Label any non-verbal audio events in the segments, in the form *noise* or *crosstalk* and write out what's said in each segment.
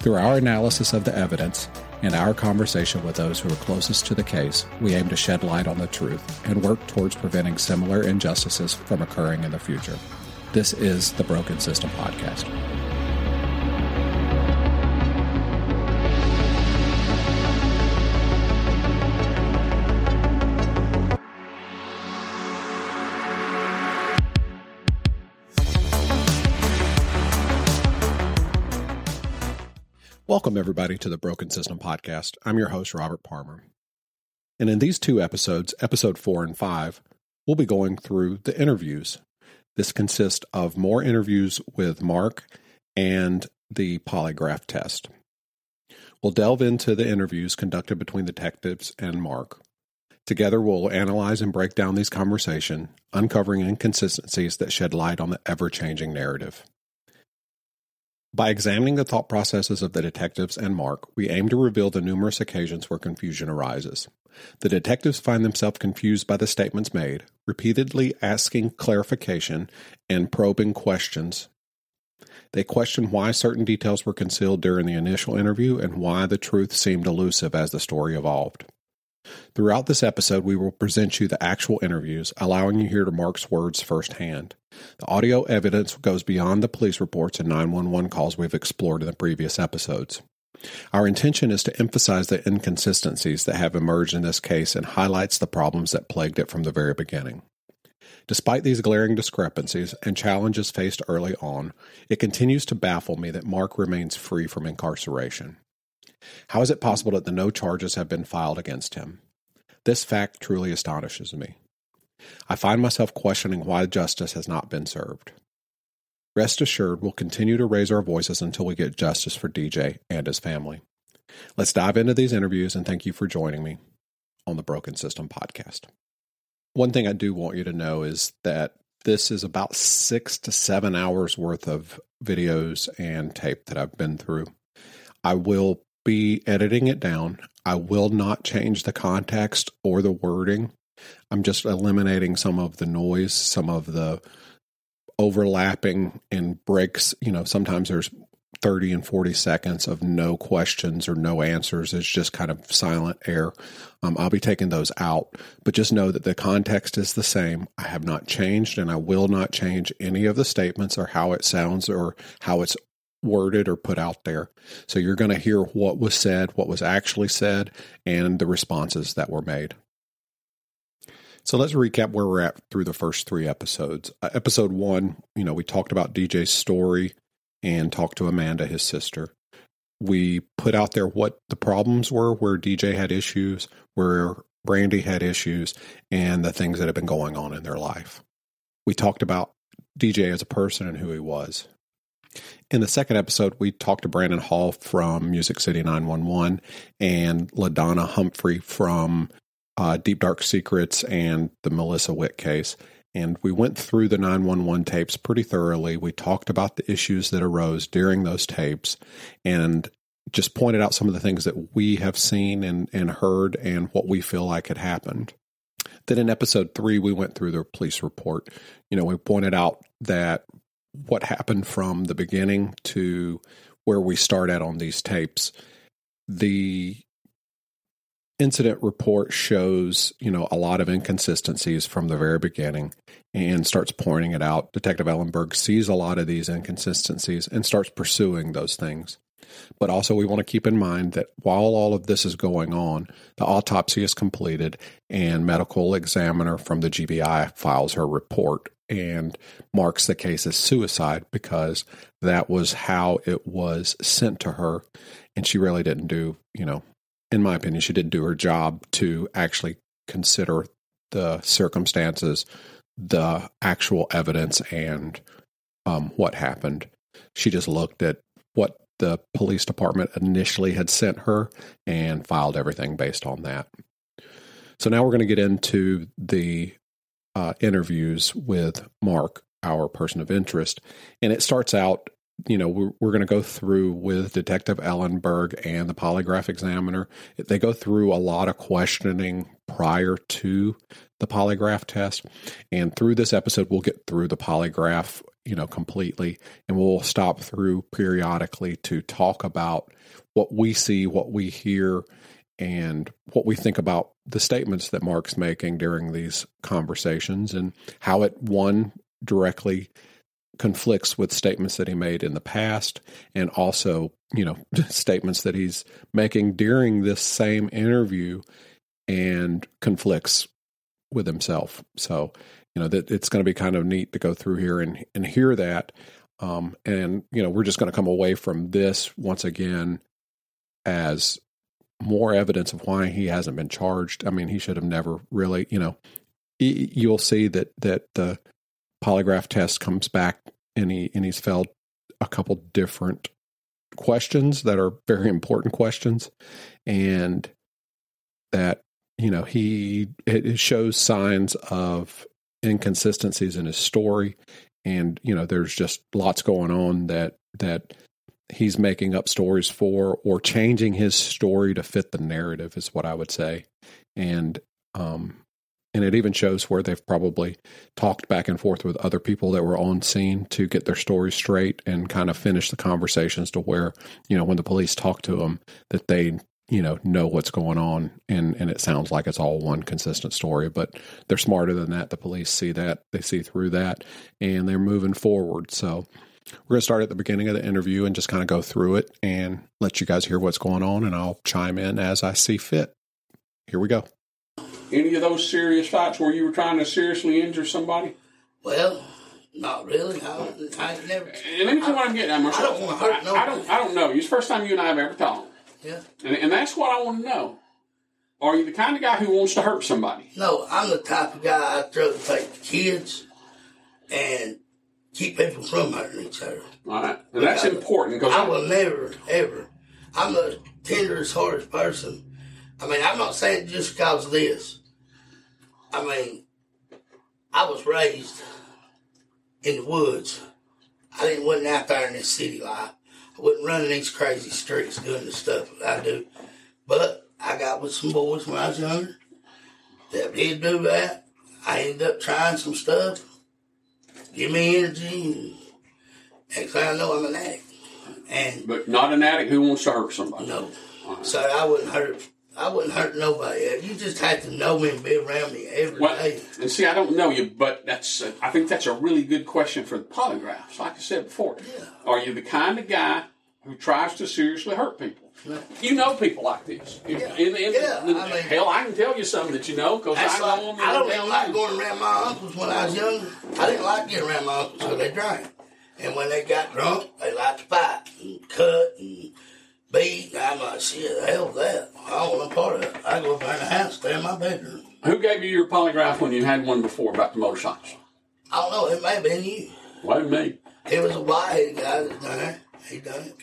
Through our analysis of the evidence and our conversation with those who are closest to the case, we aim to shed light on the truth and work towards preventing similar injustices from occurring in the future. This is the Broken System Podcast. Welcome, everybody, to the Broken System Podcast. I'm your host, Robert Palmer. And in these two episodes, episode four and five, we'll be going through the interviews. This consists of more interviews with Mark and the polygraph test. We'll delve into the interviews conducted between detectives and Mark. Together, we'll analyze and break down these conversations, uncovering inconsistencies that shed light on the ever changing narrative. By examining the thought processes of the detectives and Mark, we aim to reveal the numerous occasions where confusion arises. The detectives find themselves confused by the statements made, repeatedly asking clarification and probing questions. They question why certain details were concealed during the initial interview and why the truth seemed elusive as the story evolved. Throughout this episode, we will present you the actual interviews, allowing you here to hear Mark's words firsthand. The audio evidence goes beyond the police reports and 911 calls we've explored in the previous episodes. Our intention is to emphasize the inconsistencies that have emerged in this case and highlights the problems that plagued it from the very beginning. Despite these glaring discrepancies and challenges faced early on, it continues to baffle me that Mark remains free from incarceration. How is it possible that the no charges have been filed against him? This fact truly astonishes me. I find myself questioning why justice has not been served. Rest assured, we'll continue to raise our voices until we get justice for DJ and his family. Let's dive into these interviews and thank you for joining me on the Broken System podcast. One thing I do want you to know is that this is about six to seven hours worth of videos and tape that I've been through. I will be editing it down. I will not change the context or the wording. I'm just eliminating some of the noise, some of the overlapping and breaks. You know, sometimes there's 30 and 40 seconds of no questions or no answers. It's just kind of silent air. Um, I'll be taking those out, but just know that the context is the same. I have not changed and I will not change any of the statements or how it sounds or how it's worded or put out there. So you're going to hear what was said, what was actually said, and the responses that were made. So let's recap where we're at through the first three episodes. Uh, episode one, you know, we talked about DJ's story and talked to Amanda, his sister. We put out there what the problems were, where DJ had issues, where Brandy had issues, and the things that have been going on in their life. We talked about DJ as a person and who he was. In the second episode, we talked to Brandon Hall from Music City 911 and LaDonna Humphrey from uh, Deep Dark Secrets and the Melissa Witt case. And we went through the 911 tapes pretty thoroughly. We talked about the issues that arose during those tapes and just pointed out some of the things that we have seen and, and heard and what we feel like had happened. Then in episode three, we went through the police report. You know, we pointed out that what happened from the beginning to where we start at on these tapes. The incident report shows, you know, a lot of inconsistencies from the very beginning and starts pointing it out. Detective Ellenberg sees a lot of these inconsistencies and starts pursuing those things. But also, we want to keep in mind that while all of this is going on, the autopsy is completed and medical examiner from the GBI files her report and marks the case as suicide because that was how it was sent to her. And she really didn't do, you know, in my opinion, she didn't do her job to actually consider the circumstances, the actual evidence, and um, what happened. She just looked at what the police department initially had sent her and filed everything based on that. So now we're going to get into the uh, interviews with Mark, our person of interest. And it starts out, you know, we're, we're going to go through with Detective Ellenberg and the polygraph examiner. They go through a lot of questioning prior to the polygraph test. And through this episode, we'll get through the polygraph, you know, completely. And we'll stop through periodically to talk about what we see, what we hear, and what we think about the statements that Mark's making during these conversations and how it one directly conflicts with statements that he made in the past and also, you know, *laughs* statements that he's making during this same interview and conflicts with himself. So, you know, that it's going to be kind of neat to go through here and and hear that. Um, and you know, we're just going to come away from this once again as more evidence of why he hasn't been charged. I mean, he should have never really, you know, you'll see that that the polygraph test comes back and he and he's failed a couple different questions that are very important questions and that you know he it shows signs of inconsistencies in his story and you know there's just lots going on that that he's making up stories for or changing his story to fit the narrative is what I would say. And um and it even shows where they've probably talked back and forth with other people that were on scene to get their stories straight and kind of finish the conversations to where, you know, when the police talk to them that they, you know, know what's going on and and it sounds like it's all one consistent story, but they're smarter than that. The police see that, they see through that and they're moving forward. So we're going to start at the beginning of the interview and just kind of go through it and let you guys hear what's going on, and I'll chime in as I see fit. Here we go. Any of those serious fights where you were trying to seriously injure somebody? Well, not really. I, I never. And let me tell you what I'm getting at, Marshall. I don't want to hurt I, I don't. I don't know. It's the first time you and I have ever talked, Yeah. and, and that's what I want to know. Are you the kind of guy who wants to hurt somebody? No, I'm the type of guy I'd rather take the kids and keep people from hurting each other. All right, and that's important because I will never, ever. I'm the tenderest, hardest person. I mean, I'm not saying just because of this. I mean, I was raised in the woods. I didn't wasn't out there in this city life. I wasn't running these crazy streets doing the stuff that I do. But I got with some boys when I was younger that did do that. I ended up trying some stuff. Give me energy. And next thing I know, I'm an addict. And but not an addict who wants to hurt somebody. no. So I wouldn't hurt. I wouldn't hurt nobody. You just have to know me and be around me every day. Well, and see, I don't know you, but that's a, I think that's a really good question for the polygraphs. Like I said before, Yeah. are you the kind of guy who tries to seriously hurt people? You know people like this. Yeah. in- in- Yeah, in- I mean- hell, I can tell you something that you know because I know like, them. I don't and even they like going around my uncles when I was young. I didn't like getting around my uncles because they drank. And when they got drunk, they liked to fight and cut and beat. I'm like, shit, hell with that. I don't want no part of it. I go there in the house, stay in my bedroom. Who gave you your polygraph when you had one before about the motorcycles? I don't know, it may have been you. Wasn't me. It was a white guy that done it. He done it.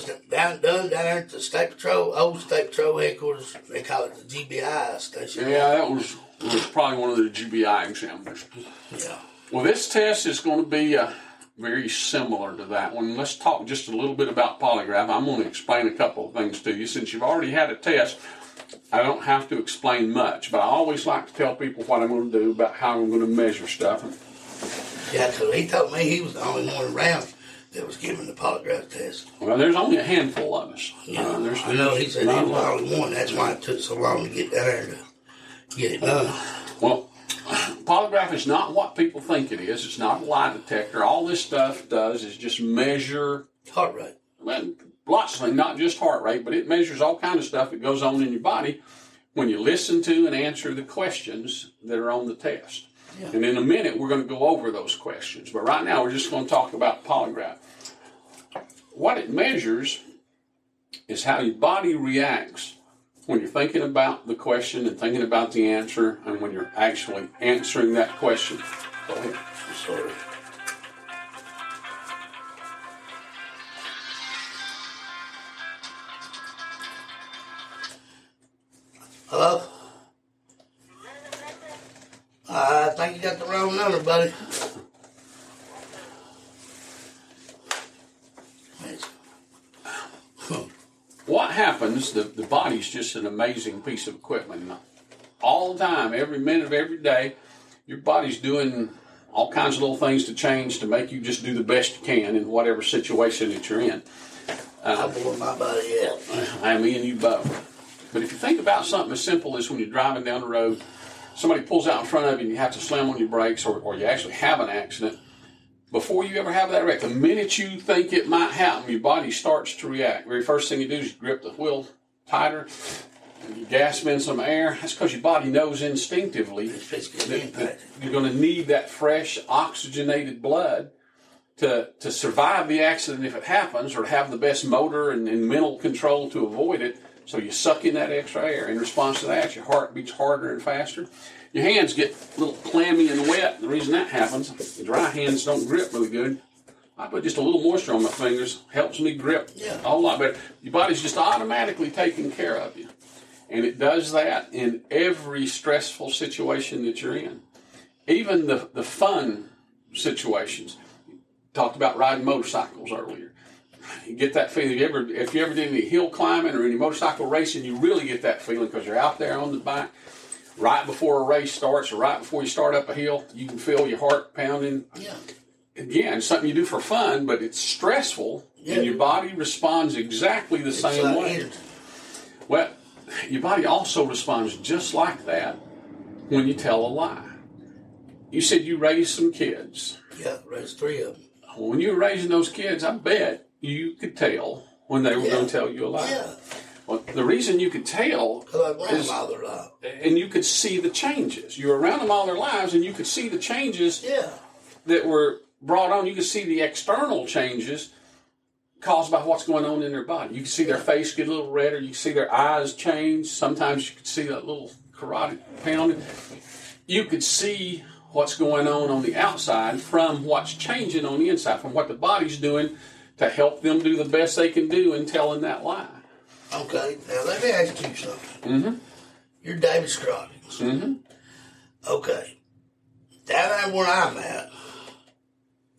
Was down done down there at the State Patrol, old State Patrol headquarters. They call it the GBI station. yeah, that was, was probably one of the GBI examiners. Yeah. Well, this test is going to be uh, very similar to that one. Let's talk just a little bit about polygraph. I'm going to explain a couple of things to you. Since you've already had a test, I don't have to explain much, but I always like to tell people what I'm going to do about how I'm going to measure stuff. Yeah, because he told me he was the only one around that was given the polygraph test. Well, there's only a handful of us. Yeah, Uh, there's, I know he said he was the only one. That's why it took so long to get there to get it done. Well, polygraph is not what people think it is. It's not a lie detector. All this stuff does is just measure Heart rate. well, lots of things, not just heart rate, but it measures all kind of stuff that goes on in your body when you listen to and answer the questions that are on the test. Yeah. And in a minute, we're going to go over those questions. But right now, we're just going to talk about polygraph. What it measures is how your body reacts when you're thinking about the question and thinking about the answer and when you're actually answering that question. Go ahead. Sorry. Hello? I think you got the wrong number, buddy. What happens, the, the body's just an amazing piece of equipment. All the time, every minute of every day, your body's doing all kinds of little things to change to make you just do the best you can in whatever situation that you're in. I uh, wore my body out. I mean, you both. But if you think about something as simple as when you're driving down the road, somebody pulls out in front of you and you have to slam on your brakes or, or you actually have an accident, before you ever have that wreck, the minute you think it might happen, your body starts to react. Very first thing you do is you grip the wheel tighter, and you gasp in some air. That's because your body knows instinctively that, that you're going to need that fresh, oxygenated blood to, to survive the accident if it happens, or to have the best motor and, and mental control to avoid it. So you suck in that extra air. In response to that, your heart beats harder and faster. Your hands get a little clammy and wet. The reason that happens, dry hands don't grip really good. I put just a little moisture on my fingers, helps me grip Yeah. a whole lot better. Your body's just automatically taking care of you. And it does that in every stressful situation that you're in. Even the, the fun situations. Talked about riding motorcycles earlier. You get that feeling. You ever, if you ever did any hill climbing or any motorcycle racing, you really get that feeling because you're out there on the bike right before a race starts or right before you start up a hill. You can feel your heart pounding. Yeah. Again, something you do for fun, but it's stressful, Yeah. and your body responds exactly the It's same way. energy. Well, your body also responds just like that when you tell a lie. You said you raised some kids. Yeah, raised three of them. When you were raising those kids, I bet you could tell when they were Yeah. going to tell you a lie. Yeah, Well, the reason you could tell, because I ran Is- my other life. and you could see the changes. You were around them all their lives, and you could see the changes Yeah, that were brought on. You could see the external changes caused by what's going on in their body. You could see their face get a little redder. You can see their eyes change. Sometimes you could see that little carotid pounding. You could see what's going on on the outside from what's changing on the inside, from what the body's doing to help them do the best they can do in telling that lie. okay. Now let me ask you something. Mm-hmm. You're David Scroggins. Mm-hmm. Okay. Down there where I'm at,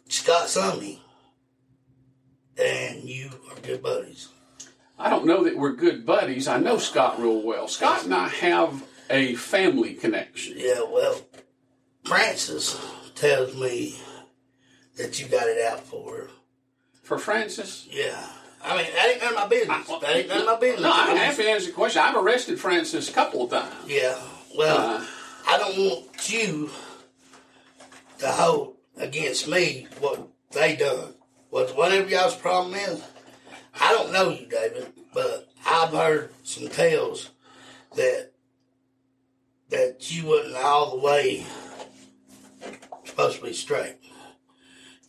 Scott Sumney and you are good buddies. I don't know that we're good buddies. I know Scott real well. Scott and I have a family connection. Yeah, well, Francis tells me that you got it out for her. For Francis, Yeah. I mean, that ain't none of my business. That ain't none of my business. No, I'm happy to answer the question. I've arrested Francis a couple of times. Yeah. Well, Uh, I don't want you to hold against me what they done. What whatever y'all's problem is. I don't know you, David, but I've heard some tales that that you wasn't all the way supposed to be straight.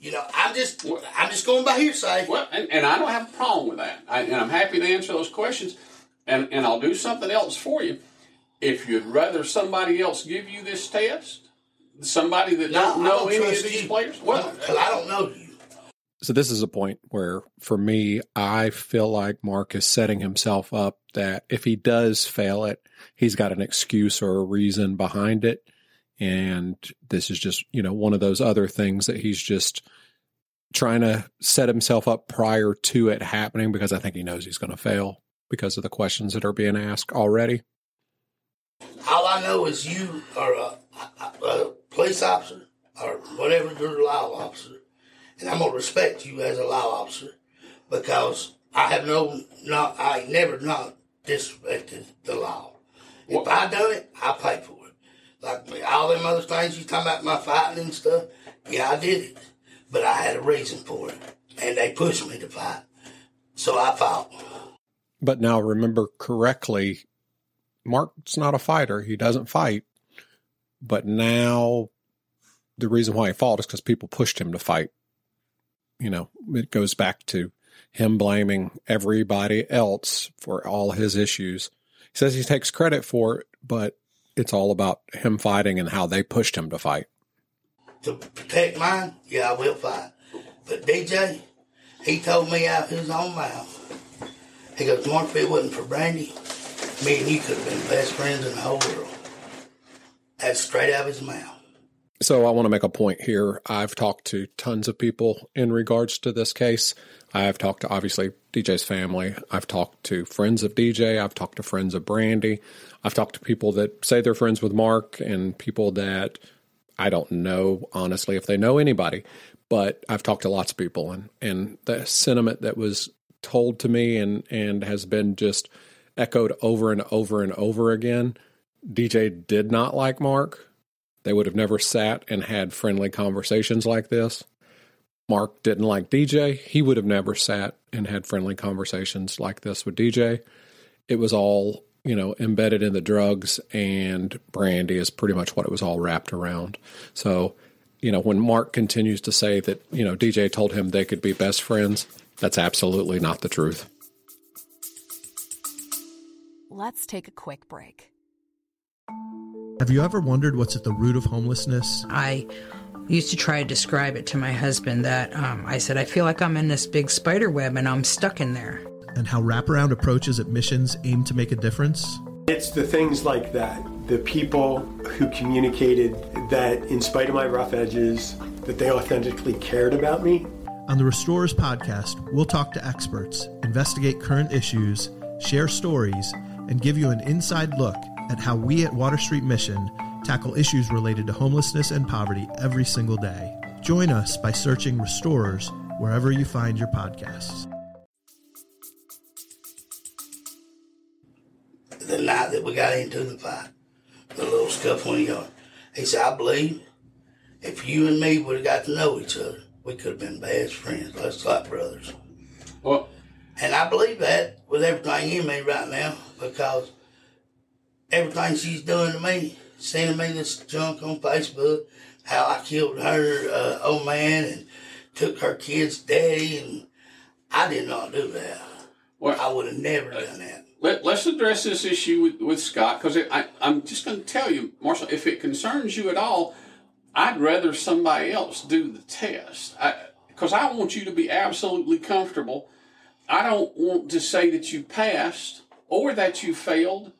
You know, I'm just I'm just going by hearsay. Well, and, and I don't have a problem with that. I, and I'm happy to answer those questions. And, and I'll do something else for you. If you'd rather somebody else give you this test, somebody that No, don't know don't any of these you. players, well, Because I don't know you. So this is a point where for me, I feel like Mark is setting himself up that if he does fail it, he's got an excuse or a reason behind it. And this is just, you know, one of those other things that he's just trying to set himself up prior to it happening because I think he knows he's going to fail because of the questions that are being asked already. All I know is you are a, a, a police officer or whatever you're a law officer, and I'm gonna respect you as a law officer because I have no, not, I never not disrespected the law. If I done it, I pay for it. Like all them other things you talking about my fighting and stuff, yeah, I did it, but I had a reason for it, and they pushed me to fight, so I fought. But now remember correctly, Mark's not a fighter. He doesn't fight. But now the reason why he fought is because people pushed him to fight. You know, it goes back to him blaming everybody else for all his issues. He says he takes credit for it, but it's all about him fighting and how they pushed him to fight. to protect mine, yeah, I will fight. But DJ, he told me out his own mouth. He goes, Mark, if it wasn't for Brandy, Me and you could have been best friends in the whole world. That's straight out of his mouth. So I want to make a point here. I've talked to tons of people in regards to this case. I've talked to obviously DJ's family. I've talked to friends of DJ. I've talked to friends of Brandy. I've talked to people that say they're friends with Mark and people that I don't know honestly if they know anybody. But I've talked to lots of people and, and the sentiment that was told to me and, and has been just echoed over and over and over again. DJ did not like Mark. They would have never sat and had friendly conversations like this. Mark didn't like DJ. He would have never sat and had friendly conversations like this with DJ. It was all, you know, embedded in the drugs and Brandy is pretty much what it was all wrapped around. So, you know, when Mark continues to say that, you know, DJ told him they could be best friends, that's absolutely not the truth. Let's take a quick break. Have you ever wondered what's at the root of homelessness? I used to try to describe it to my husband that um, I said, I feel like I'm in this big spider web and I'm stuck in there. And how wraparound approaches at missions aim to make a difference? It's the things like that, the people who communicated that in spite of my rough edges, that they authentically cared about me. On the Restorers podcast, we'll talk to experts, investigate current issues, share stories, and give you an inside look at how we at Water Street Mission tackle issues related to homelessness and poverty every single day. Join us by searching Restorers wherever you find your podcasts. The night that we got into the fight, the little scuffle in the yard, he said, I believe if you and me would have got to know each other, we could have been best friends, just like brothers. Well, And I believe that with everything in me right now because everything she's doing to me, sending me this junk on Facebook, how I killed her uh, old man and took her kid's daddy, and I did not do that. well, I would have never done that. Let, let's address this issue with, with Scott because I'm just going to tell you, Marshall, if it concerns you at all, I'd rather somebody else do the test because I, I want you to be absolutely comfortable. I don't want to say that you passed or that you failed.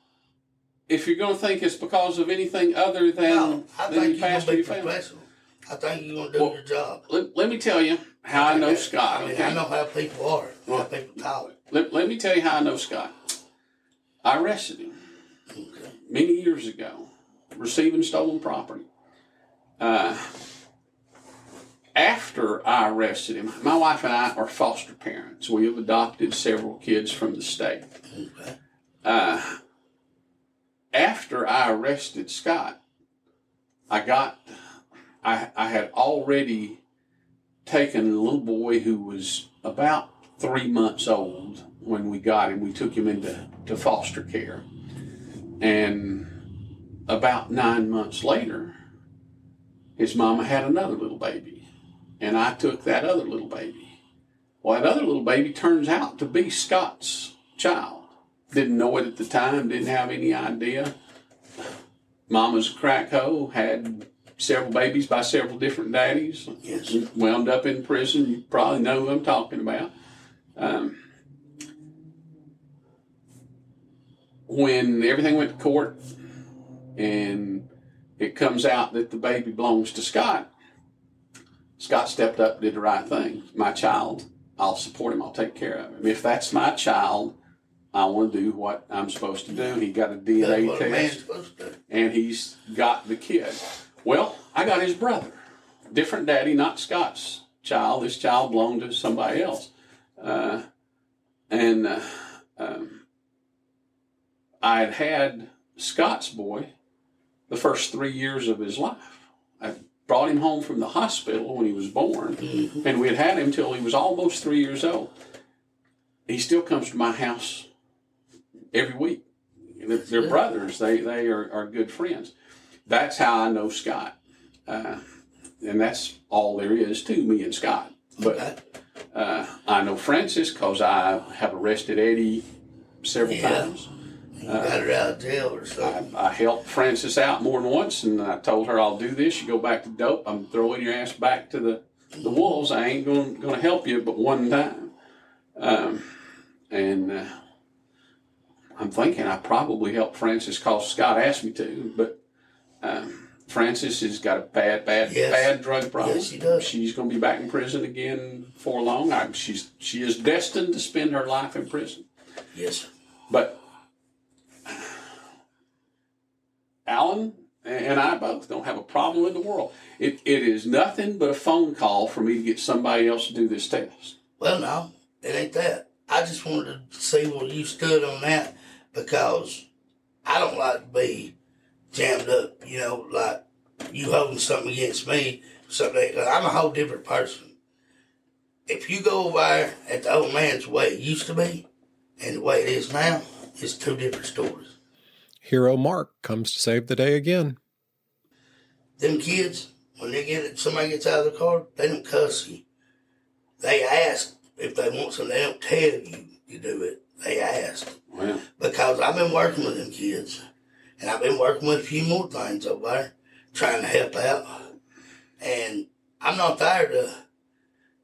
If you're going to think it's because of anything other than, No, I than think you you're passed gonna be professional. I think you're gonna do Well, your job. let, let me tell you how I know Scott. I mean, okay? I know how people are, how Well, people talk. Let, let me tell you how I know Scott. I arrested him Okay. many years ago, receiving stolen property. Uh, after I arrested him, my wife and I are foster parents. We have adopted several kids from the state. Okay. Uh, after I arrested Scott, I got, I, I had already taken a little boy who was about three months old when we got him. We took him into to foster care. And about nine months later, his mama had another little baby. And I took that other little baby. Well, that other little baby turns out to be Scott's child. Didn't know it at the time, didn't have any idea. Mama's a crack hoe, had several babies by several different daddies. Yes. Wound up in prison. You probably know who I'm talking about. Um, when everything went to court and it comes out that the baby belongs to Scott, Scott stepped up, did the right thing. My child, I'll support him. I'll take care of him. If that's my child, I want to do what I'm supposed to do. He got a DNA what a man's test supposed to do. and he's got the kid. Well, I got his brother, different daddy, not Scott's child. This child belonged to somebody else, uh, and uh, um, I had had Scott's boy the first three years of his life. I brought him home from the hospital when he was born, and we had had him till he was almost three years old. He still comes to my house every week. They're, they're brothers. They they are, are good friends. That's how I know Scott, uh, and that's all there is to me and Scott. But uh, I know Francis because I have arrested Eddie several Yeah. times. You got her out of jail or something. I, I helped Francis out more than once, and I told her I'll do this. You go back to dope. I'm throwing your ass back to the the wolves. I ain't going going to help you, but one time. Um, and uh, I'm thinking I probably helped Francis cause Scott asked me to, but um, Francis has got a bad, bad, Yes. bad drug problem. Yes, she does. She's going to be back in prison again for long. I, she's she is destined to spend her life in prison. Yes. But Alan and I both don't have a problem in the world. It, it is nothing but a phone call for me to get somebody else to do this test. Well, no, it ain't that. I just wanted to see where you stood on that because I don't like to be jammed up, you know, like you holding something against me, something. Like, I'm a whole different person. If you go over there at the old man's way it used to be and the way it is now, it's two different stories. Hero Mark comes to save the day again. Them kids, when they get it, somebody gets out of the car, they don't cuss you. They ask if they want something. They don't tell you you do it. They ask. Because I've been working with them kids, and I've been working with a few more things over there, trying to help out. And I'm not there to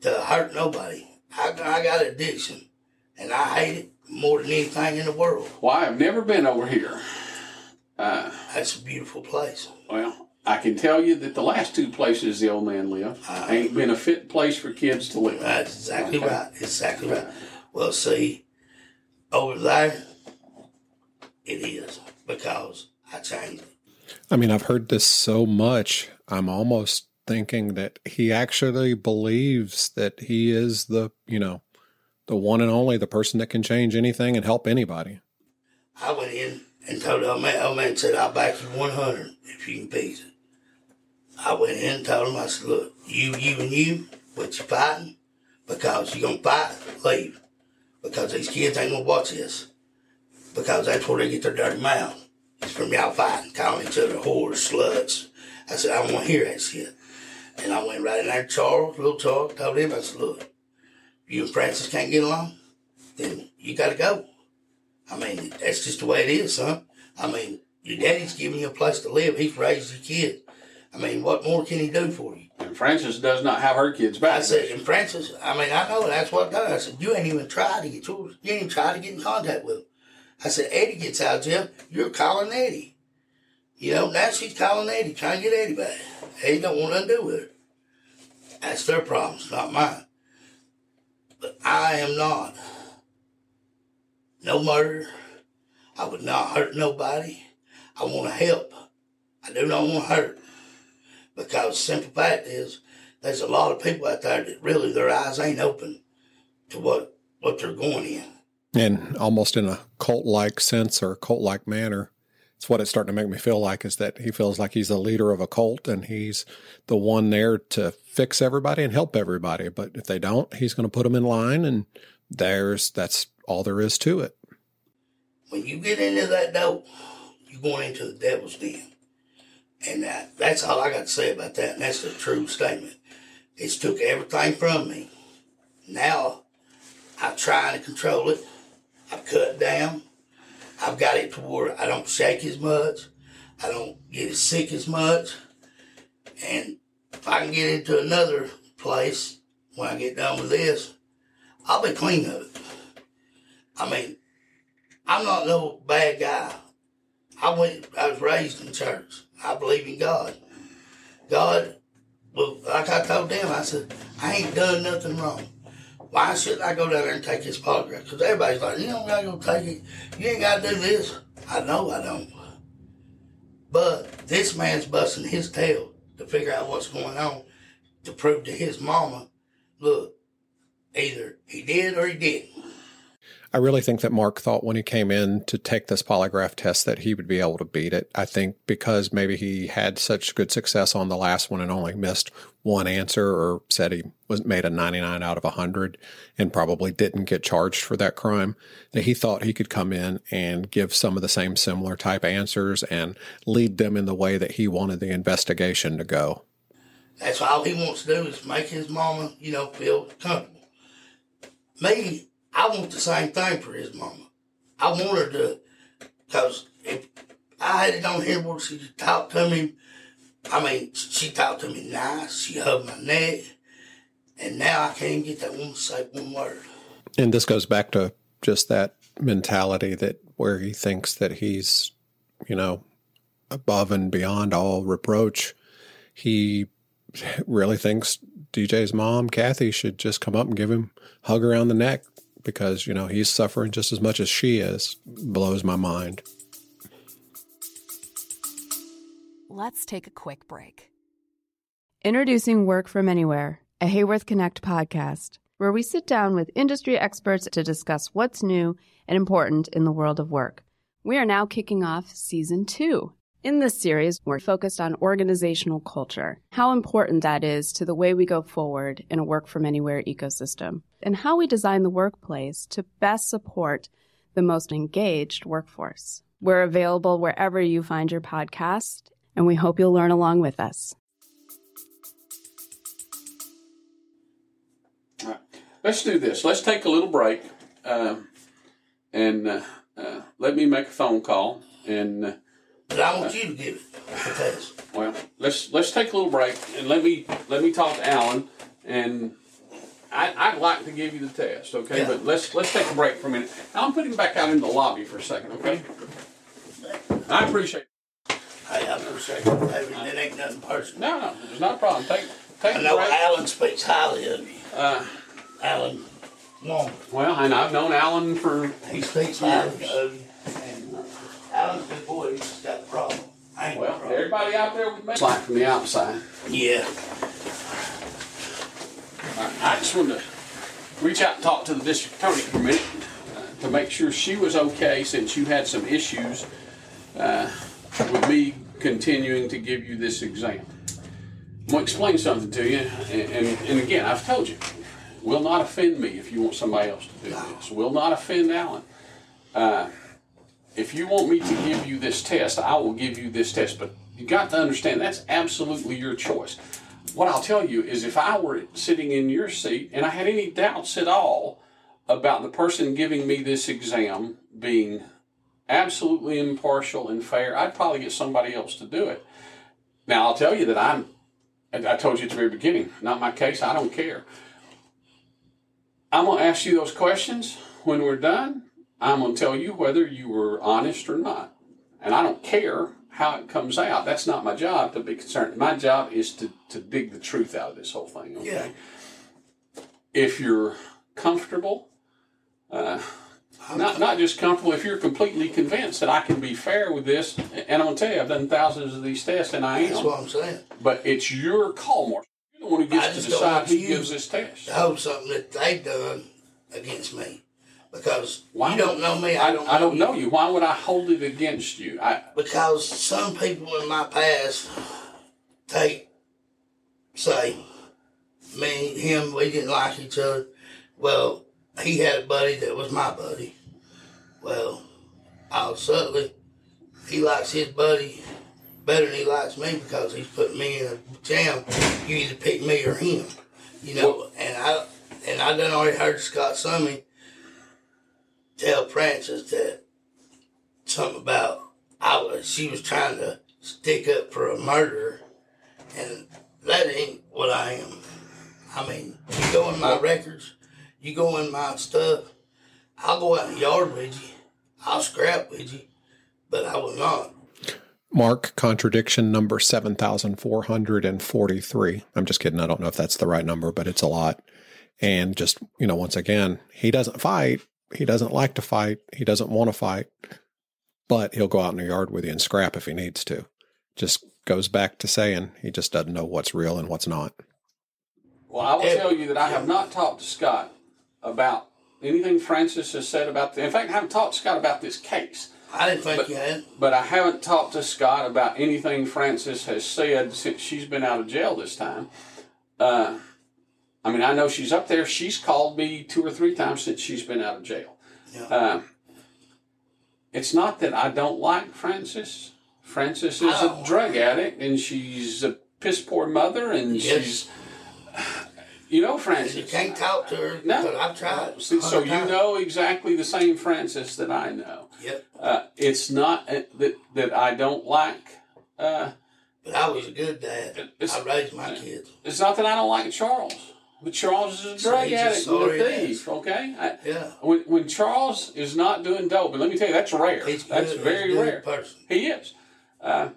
to hurt nobody. I, I got addiction, and I hate it more than anything in the world. well, I've never been over here. Uh, That's a beautiful place. well, I can tell you that the last two places the old man lived ain't been a fit place for kids to live. That's exactly Okay. right. Exactly right. Well, see, over there, it is because I changed it. I mean, I've heard this so much. I'm almost thinking that he actually believes that he is the, you know, the one and only, the person that can change anything and help anybody. I went in and told the old man, old man said, I'll back you 100 if you can beat it. I went in and told him, I said, look, you, you, and you, what you fighting? Because you're going to fight, leave. Because these kids ain't to watch this. Because that's where they get their dirty mouth. It's from y'all fighting, calling each other whores, sluts. I said, I don't want to hear that shit. And I went right in there Charles, little Charles, told him, I said, look, you and Francis can't get along, then you got to go. I mean, that's just the way it is, son. I mean, your daddy's giving you a place to live. He's raised your kid. I mean, what more can he do for you? And Frances does not have her kids back. I said, and Francis, I mean, I know that's what done. I said, you ain't even tried to get yours. You ain't tried to get in contact with him. I said, Eddie gets out jail. You're calling Eddie. You know, now she's calling Eddie, trying to get Eddie back. Eddie don't want nothing to do with her. That's their problems, not mine. But I am not. No murder. I would not hurt nobody. I want to help. I do not want to hurt. Because the simple fact is, there's a lot of people out there that really their eyes ain't open to what, what they're going in. And almost in a cult like sense or cult like manner, it's what it's starting to make me feel like is that he feels like he's the leader of a cult and he's the one there to fix everybody and help everybody. But if they don't, he's going to put them in line and there's, that's all there is to it. When you get into that dope, you're going into the devil's den. And that, that's all I got to say about that. And that's a true statement. It's took everything from me. Now, I'm trying to control it. I've cut down. I've got it to where I don't shake as much. I don't get as sick as much. And if I can get into another place when I get done with this, I'll be clean of it. I mean, I'm not no bad guy. I went. I was raised in church. I believe in God. God, well, like I told them, I said I ain't done nothing wrong. Why shouldn't I go down there and take this polygraph? Because everybody's like, you don't gotta go take it. You ain't gotta do this. I know I don't. But this man's busting his tail to figure out what's going on to prove to his mama, look, either he did or he didn't. I really think that Mark thought when he came in to take this polygraph test that he would be able to beat it. I think because maybe he had such good success on the last one and only missed one answer or said he was made a 99 out of 100 and probably didn't get charged for that crime that he thought he could come in and give some of the same similar type answers and lead them in the way that he wanted the investigation to go. That's all he wants to do is make his mama, you know, feel comfortable. Me, I want the same thing for his mama. I want her to, because if I had it on here where she talked to me, I mean, she talked to me nice, she hugged my neck, and now I can't get that woman to say one word. And this goes back to just that mentality that where he thinks that he's, you know, above and beyond all reproach. He really thinks DJ's mom, Kathy, should just come up and give him hug around the neck because, you know, he's suffering just as much as she is. Blows my mind. Let's take a quick break. Introducing Work From Anywhere, a Haworth Connect podcast, where we sit down with industry experts to discuss what's new and important in the world of work. We are now kicking off season two. In this series, we're focused on organizational culture, how important that is to the way we go forward in a work from anywhere ecosystem, and how we design the workplace to best support the most engaged workforce. We're available wherever you find your podcast, and we hope you'll learn along with us. All right. Let's do this. Let's take a little break, um, and uh, uh, let me make a phone call. And uh, But I want you to give it the test. well, let's let's take a little break, and let me let me talk to Alan. And I, I'd like to give you the test, okay? Yeah. But let's let's take a break for a minute. I'll put him back out in the lobby for a second, okay? I appreciate. Hey, I appreciate it. Hey, That ain't nothing personal. No, no, there's not a problem. Take take I know break. Alan speaks highly of you. Uh, Alan Long. well, and I've known Alan for He speaks highly of you. And uh, Alan's a good boy. He's just got a problem. I ain't got a well, problem. Everybody out there with me. It's like from the outside. Yeah. I just wanted to reach out and talk to the district attorney for a minute uh, to make sure she was okay since you had some issues uh, with me continuing to give you this exam. I'm going to explain something to you, and, and, and again, I've told you, will not offend me if you want somebody else to do this. Will not offend Alan. Uh, if you want me to give you this test, I will give you this test, but you got to understand that's absolutely your choice. What I'll tell you is if I were sitting in your seat and I had any doubts at all about the person giving me this exam being absolutely impartial and fair, I'd probably get somebody else to do it. Now, I'll tell you that I'm, I told you at the very beginning, not my case, I don't care. I'm going to ask you those questions when we're done. I'm going to tell you whether you were honest or not. And I don't care how it comes out. That's not my job to be concerned. My job is to, to dig the truth out of this whole thing. Okay? Yeah. If you're comfortable, uh, not not just comfortable, if you're completely convinced that I can be fair with this, and I'm gonna tell you, I've done thousands of these tests, and I That's am. what I'm saying. But it's your call, Mark. You're the one who gets to decide who gives this test. To hold something that they've done against me. Because Why you don't know me, I don't know I don't know you. Why would I hold it against you? I Because some people in my past take, say, me, him, we didn't like each other. Well, he had a buddy that was my buddy. Well, I'll suddenly, he likes his buddy better than he likes me because he's putting me in a jam. You either pick me or him, you know. and I and I done already heard Scott Summey tell Francis that something about I was she was trying to stick up for a murderer, and that ain't what I am. I mean, you go in my records, you go in my stuff. I'll go out in the yard with you. I'll scrap with you, but I will not. Mark, contradiction number 7,443. I'm just kidding. I don't know if that's the right number, but it's a lot. And just, you know, once again, he doesn't fight. He doesn't like to fight. He doesn't want to fight, but he'll go out in the yard with you and scrap if he needs to. Just goes back to saying he just doesn't know what's real and what's not. well, I will tell you that I have not talked to Scott about anything Francis has said about. The, in fact, I haven't talked to Scott about this case. I didn't think But- you had. But I haven't talked to Scott about anything Francis has said since she's been out of jail this time. Uh, I mean, I know she's up there. She's called me two or three times since she's been out of jail. Yeah. Uh, it's not that I don't like Francis. Francis is I a drug addict, and she's a piss poor mother, and Yes. she's, you know, You Francis. can't talk to her. No. but I've tried. So you times. know exactly the same Francis that I know. Yep. Uh, it's not that that I don't like. Uh, But I was a good dad. I raised my kids. it's not that I don't like Charles. But Charles is a drug he's addict and a sorry thief. Okay. I, Yeah. When, when Charles is not doing dope, and let me tell you, that's rare. He's that's good. very he's a good rare. person. He is. Uh,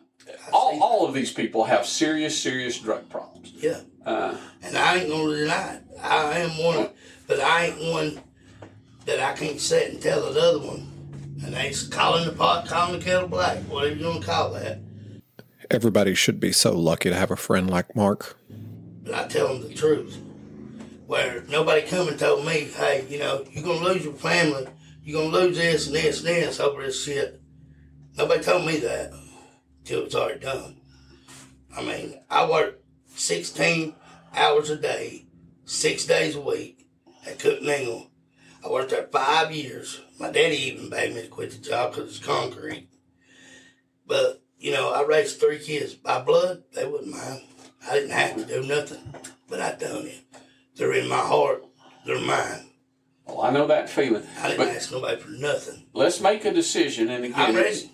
all, all of these people have serious, serious drug problems. Yeah. Uh, And I ain't gonna deny it. I am one, but I ain't one that I can't sit and tell another one. And they calling the pot, calling the kettle black, whatever you gonna call that. Everybody should be so lucky to have a friend like Mark. But I tell them the truth. Where nobody come and told me, hey, you know, you're gonna lose your family, you're gonna lose this and this and this over this shit. Nobody told me that till it's already done. I mean, I worked 16 hours a day, six days a week at Cook Ningle. I worked there five years. My daddy even begged me to quit the job because it's concrete. But, you know, I raised three kids by blood. They wouldn't mind. I didn't have to do nothing, but I done it. They're in my heart. They're mine. well, I know that feeling. I didn't But ask nobody for nothing. let's make a decision. And again, I'm ready.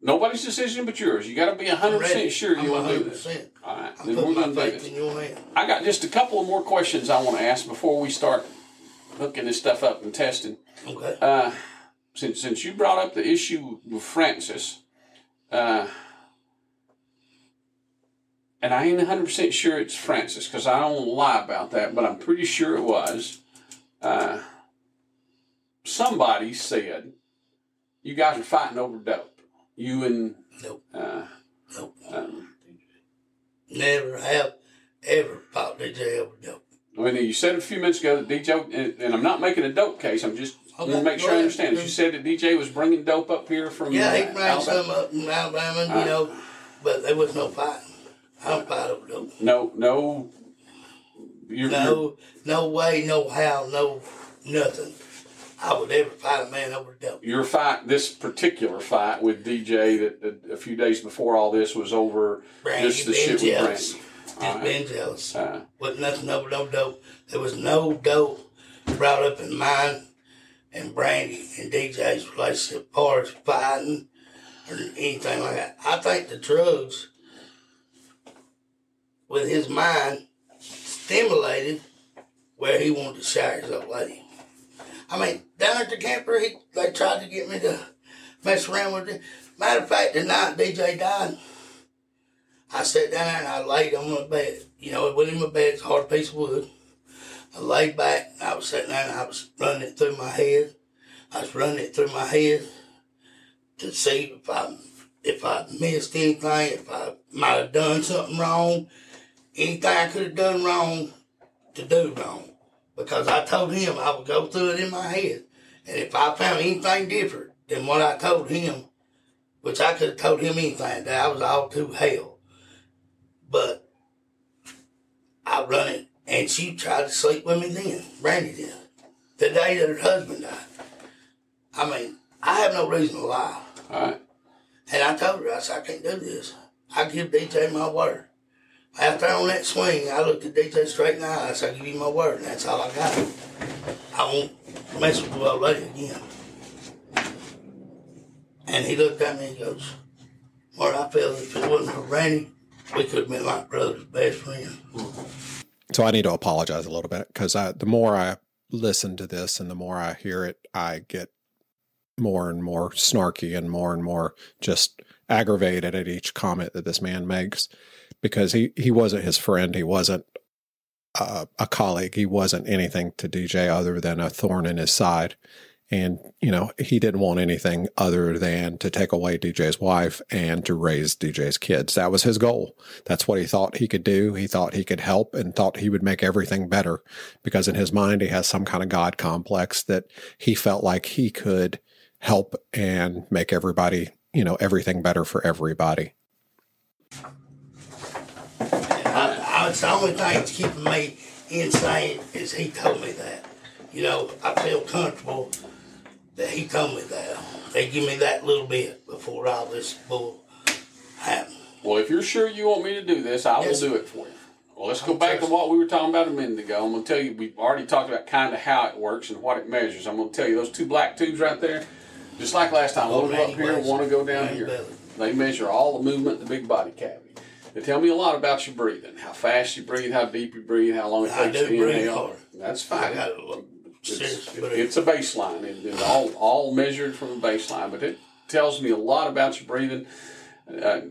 nobody's decision but yours. You got to be I'm 100% sure you want to do this. All right. I'm Then we're going my to do faith this. in your hand. I got just a couple of more questions I want to ask before we start hooking this stuff up and testing. Okay. Uh, since since you brought up the issue with Francis, uh, and I ain't 100 percent sure it's Francis because I don't lie about that, but I'm pretty sure it was. Uh, somebody said you guys are fighting over dope. You and Nope. uh, Nope. um, Never have ever fought DJ over dope. Well, you said a few minutes ago that DJ, and, and I'm not making a dope case. I'm just I want Okay, to make sure I understand. You said that DJ was bringing dope up here from Yeah, he uh, brought some up in Alabama, you know, but there was no fighting. I don't fight over dope. No, no. You're, you're- No, no way, no how, no nothing. I would ever fight a man over dope. your fight, this particular fight with DJ, that, that a few days before all this was over Brandy just the been shit with. Brandy. Just right. being jealous. Uh, Wasn't nothing over no dope. There was no dope brought up in mine and Brandy and DJ's relationship, far as fighting or anything like that. I think the drugs, with his mind, stimulated where he wanted to share his old lady. I mean, down at the camper, he they tried to get me to mess around with it. Matter of fact, the night DJ died, I sat down and I laid on my bed. You know, it wasn't in my bed, it's a hard piece of wood. I laid back, and I was sitting there and I was running it through my head. I was running it through my head to see if I if I missed anything, if I might have done something wrong, anything I could have done wrong to do wrong. Because I told him I would go through it in my head. And if I found anything different than what I told him, which I could have told him anything, that I was all too hell. But I run it, and she tried to sleep with me then. Brandy did. The day that her husband died. I mean, I have no reason to lie. all right. And I told her, I said, I can't do this. I give DJ my word. After on that swing, I looked at DJ straight in the eye. I said, give you my word, and that's all I got. I won't mess with the old lady again. And he looked at me and goes, Mark, I feel if it wasn't for Randy, we could have been like brothers, best friends. So I need to apologize a little bit because I, the more I listen to this and the more I hear it, I get more and more snarky and more and more just aggravated at each comment that this man makes because he, he wasn't his friend. He wasn't uh, a colleague. He wasn't anything to DJ other than a thorn in his side. And, you know, he didn't want anything other than to take away DJ's wife and to raise DJ's kids. That was his goal. That's what he thought he could do. He thought he could help and thought he would make everything better because in his mind, he has some kind of God complex that he felt like he could help and make everybody, you know, everything better for everybody. It's the only thing that's keeping me insane is he told me that. You know, I feel comfortable that he told me that. They give me that little bit before all this bull happened. Well, if you're sure you want me to do this, I will do it for you. Well, let's go back to what we were talking about a minute ago. I'm going to tell you, we've already talked about kind of how it works and what it measures. I'm going to tell you those two black tubes right there, just like last time, one will go up here, one will go down here. Belly. They measure all the movement in the big body cavity. They tell me a lot about your breathing, how fast you breathe, how deep you breathe, how long it I takes do to breathe inhale. That's fine. got It's, it's a baseline, it's all all measured from a baseline. But it tells me a lot about your breathing. Uh,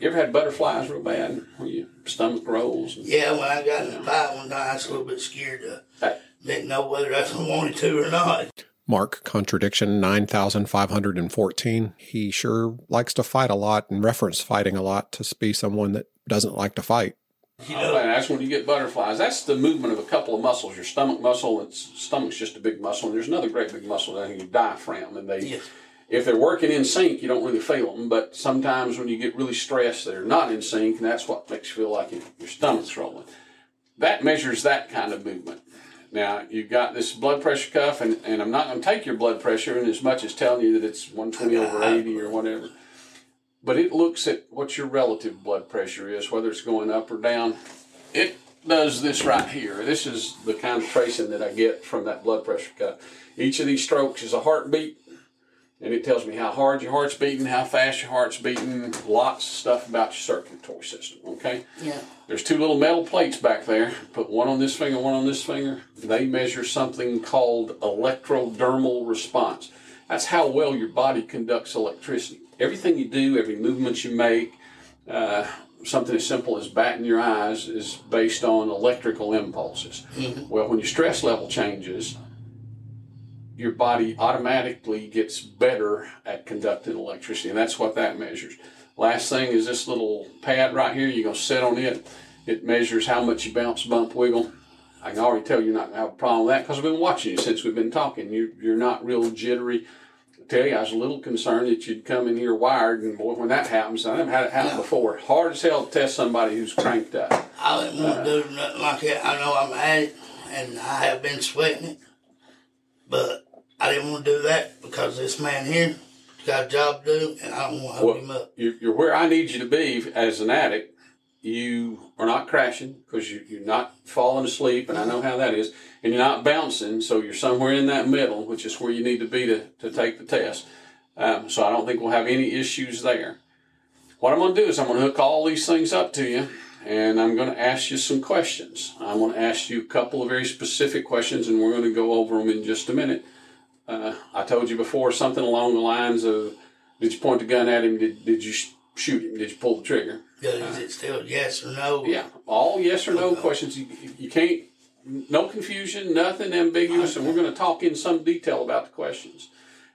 you ever had butterflies real bad, where your stomach rolls? And, Yeah, when I got in a fight one time, I was a little bit scared. To, Hey. didn't know whether I wanted to or not. Mark, contradiction 9514. He sure likes to fight a lot and reference fighting a lot to be someone that doesn't like to fight. You know, man, that's when you get butterflies. That's the movement of a couple of muscles. Your stomach muscle, it's stomach's just a big muscle, and there's another great big muscle down here, your diaphragm. And they, Yes. if they're working in sync, you don't really feel them. But sometimes when you get really stressed, they're not in sync, and that's what makes you feel like your, your stomach's rolling. That measures that kind of movement. Now you've got this blood pressure cuff, and, and I'm not going to take your blood pressure in as much as telling you that it's 120 over 80 or whatever but it looks at what your relative blood pressure is, whether it's going up or down. It does this right here. This is the kind of tracing that I get from that blood pressure cuff. Each of these strokes is a heartbeat, and it tells me how hard your heart's beating, how fast your heart's beating, lots of stuff about your circulatory system. Okay? yeah. There's two little metal plates back there. Put one on this finger, one on this finger. They measure something called electrodermal response. That's how well your body conducts electricity. Everything you do, every movement you make, uh, something as simple as batting your eyes is based on electrical impulses. Well, when your stress level changes, your body automatically gets better at conducting electricity, and that's what that measures. Last thing is this little pad right here. You're going to sit on it. It measures how much you bounce, bump, wiggle. I can already tell you're not to have a problem with that because I've been watching you since we've been talking. You, you're not real jittery. I tell you, I was a little concerned that you'd come in here wired, and boy, when that happens, I haven't had it happen before. Hard as hell to test somebody who's cranked up. I didn't want to do nothing like that. I know I'm at it, and I have been sweating it, but I didn't want to do that because this man here got a job to do, and I don't want to hold Well, him up. you're, you're where I need you to be as an addict. You are not crashing because you, you're not falling asleep, and I know how that is. And you're not bouncing, so you're somewhere in that middle, which is where you need to be to, to take the test. Um, so I don't think we'll have any issues there. What I'm going to do is I'm going to hook all these things up to you, and I'm going to ask you some questions. I'm going to ask you a couple of very specific questions, and we're going to go over them in just a minute. Uh, I told you before something along the lines of, did you point the gun at him? Did, did you sh- shoot him? Did you pull the trigger? Is it still yes or no? Yeah, all yes or no Okay. questions. You, you can't, no confusion, nothing ambiguous, and we're going to talk in some detail about the questions.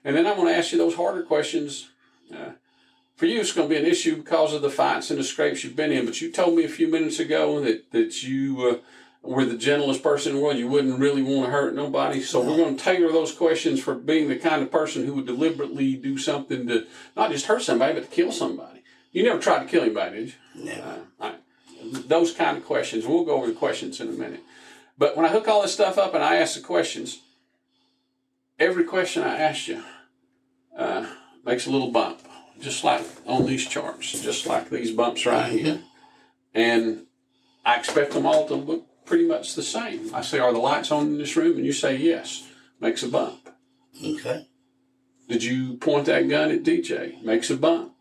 And then I'm going to ask you those harder questions. Uh, for you, it's going to be an issue because of the fights and the scrapes you've been in. But you told me a few minutes ago that that you uh, were the gentlest person in the world. You wouldn't really want to hurt nobody. So we're going to tailor those questions for being the kind of person who would deliberately do something to not just hurt somebody, but to kill somebody. You never tried to kill anybody, did you? Never. Uh, right. Those kind of questions. We'll go over the questions in a minute. But when I hook all this stuff up and I ask the questions, every question I ask you uh, makes a little bump, just like on these charts, just like these bumps right here. And I expect them all to look pretty much the same. I say, Are the lights on in this room? And you say, Yes. Makes a bump. Okay. Did you point that gun at DJ? Makes a bump.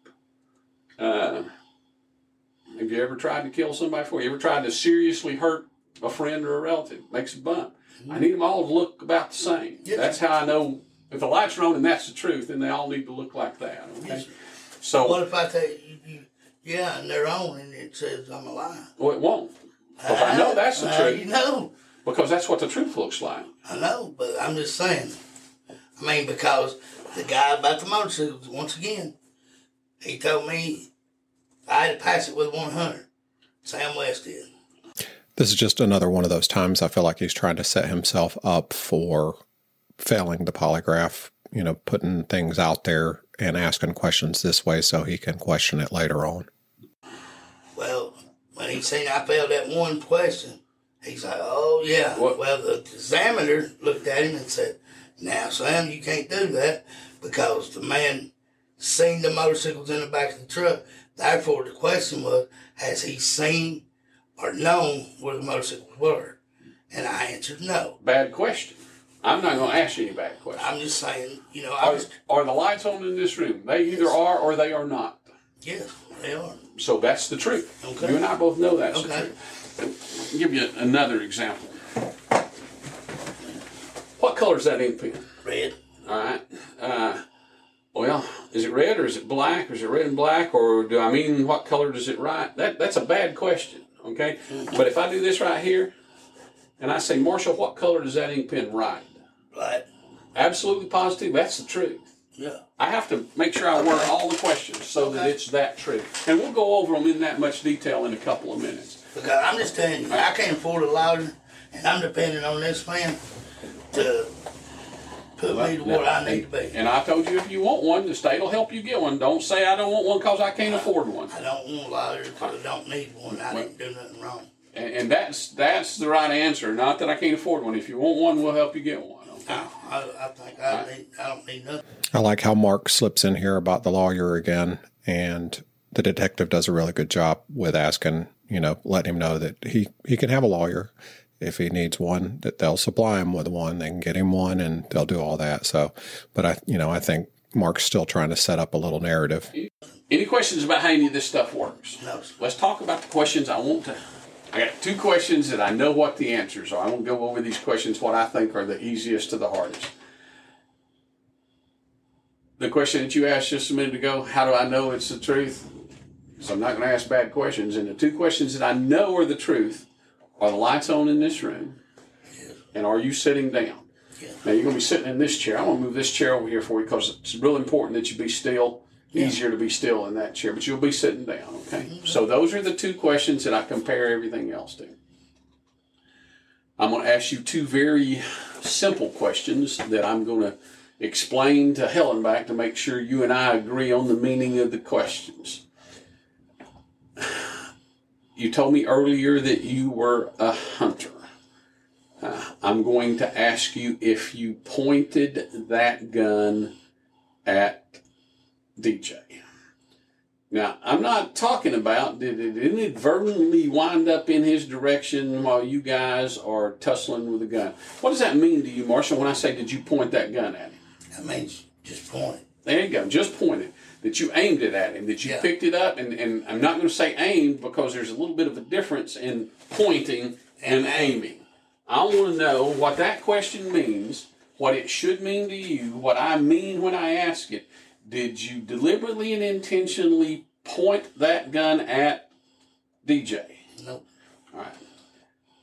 Uh, have you ever tried to kill somebody before? You ever tried to seriously hurt a friend or a relative? Makes a bump. I need them all to look about the same. Yes. That's how I know if the lights are on and that's the truth, then they all need to look like that. Okay. Yes. So What if I tell you, you, yeah, and they're on, and it says I'm alive? well, it won't. Because I know that's the Uh, truth. You know, Because that's what the truth looks like. I know, but I'm just saying. I mean, because the guy about the motorcycles, once again, he told me I had to pass it with 100. Sam West did. This is just another one of those times I feel like he's trying to set himself up for failing the polygraph, you know, putting things out there and asking questions this way so he can question it later on. Well, when he seen I failed that one question, he's like, "Oh yeah." What? Well, the examiner looked at him and said, "Now, Sam, you can't do that because the man seen the motorcycles in the back of the truck. Therefore, the question was, has he seen or known where the motorcycles were?" And I answered no. Bad question. I'm not going to ask you any bad questions. I'm just saying, you know, I Are, was are the lights on in this room? They either are or they are not. Yes, they are. So that's the truth. Okay. You and I both know that's Okay. the truth. I'll give you another example. What color is that ink pen? Red. All right. Uh, well, is it red or is it black or is it red and black or do I mean what color does it write? That that's a bad question. Okay. But if I do this right here, and I say, Marshall, what color does that ink pen write? Black. Absolutely positive. That's the truth. Yeah. I have to make sure I word all the questions so that it's that true. And we'll go over them in that much detail in a couple of minutes. Because I'm just telling you, I can't afford a lawyer, and I'm depending on this man to put me to where I need to be. And I told you if you want one, the state will help you get one. Don't say I don't want one because I can't afford one. I don't want a lawyer because I don't need one. I didn't do nothing wrong. And, and that's that's the right answer. Not that I can't afford one. If you want one, we'll help you get one. Okay. No, I, I think I need. I don't need nothing. I like how Mark slips in here about the lawyer again, and the detective does a really good job with asking, you know, letting him know that he he can have a lawyer if he needs one. That they'll supply him with one. They can get him one, and they'll do all that. So, but I, you know, I think Mark's still trying to set up a little narrative. Any questions about how any of this stuff works? No. Let's talk about the questions I want to. I got two questions that I know what the answers are. I won't go over these questions, what I think are the easiest to the hardest. The question that you asked just a minute ago, how do I know it's the truth? So I'm not going to ask bad questions. And the two questions that I know are the truth are the lights on in this room and are you sitting down? Now you're going to be sitting in this chair. I'm going to move this chair over here for you because it's real important that you be still. Easier to be still in that chair, but you'll be sitting down. Okay. So those are the two questions that I compare everything else to. I'm going to ask you two very simple questions that I'm going to explain to Helen back to make sure you and I agree on the meaning of the questions. You told me earlier that you were a hunter. Uh, I'm going to ask you if you pointed that gun at DJ. Now, I'm not talking about did it inadvertently wind up in his direction while you guys are tussling with a gun. What does that mean to you, Marshall, when I say, did you point that gun at him? That means just point. There you go. Just pointed. That you aimed it at him. That you Yeah. picked it up. And, and I'm not going to say aimed because there's a little bit of a difference in pointing and aiming. I want to know what that question means, what it should mean to you, what I mean when I ask it. Did you deliberately and intentionally point that gun at DJ? Nope. All right.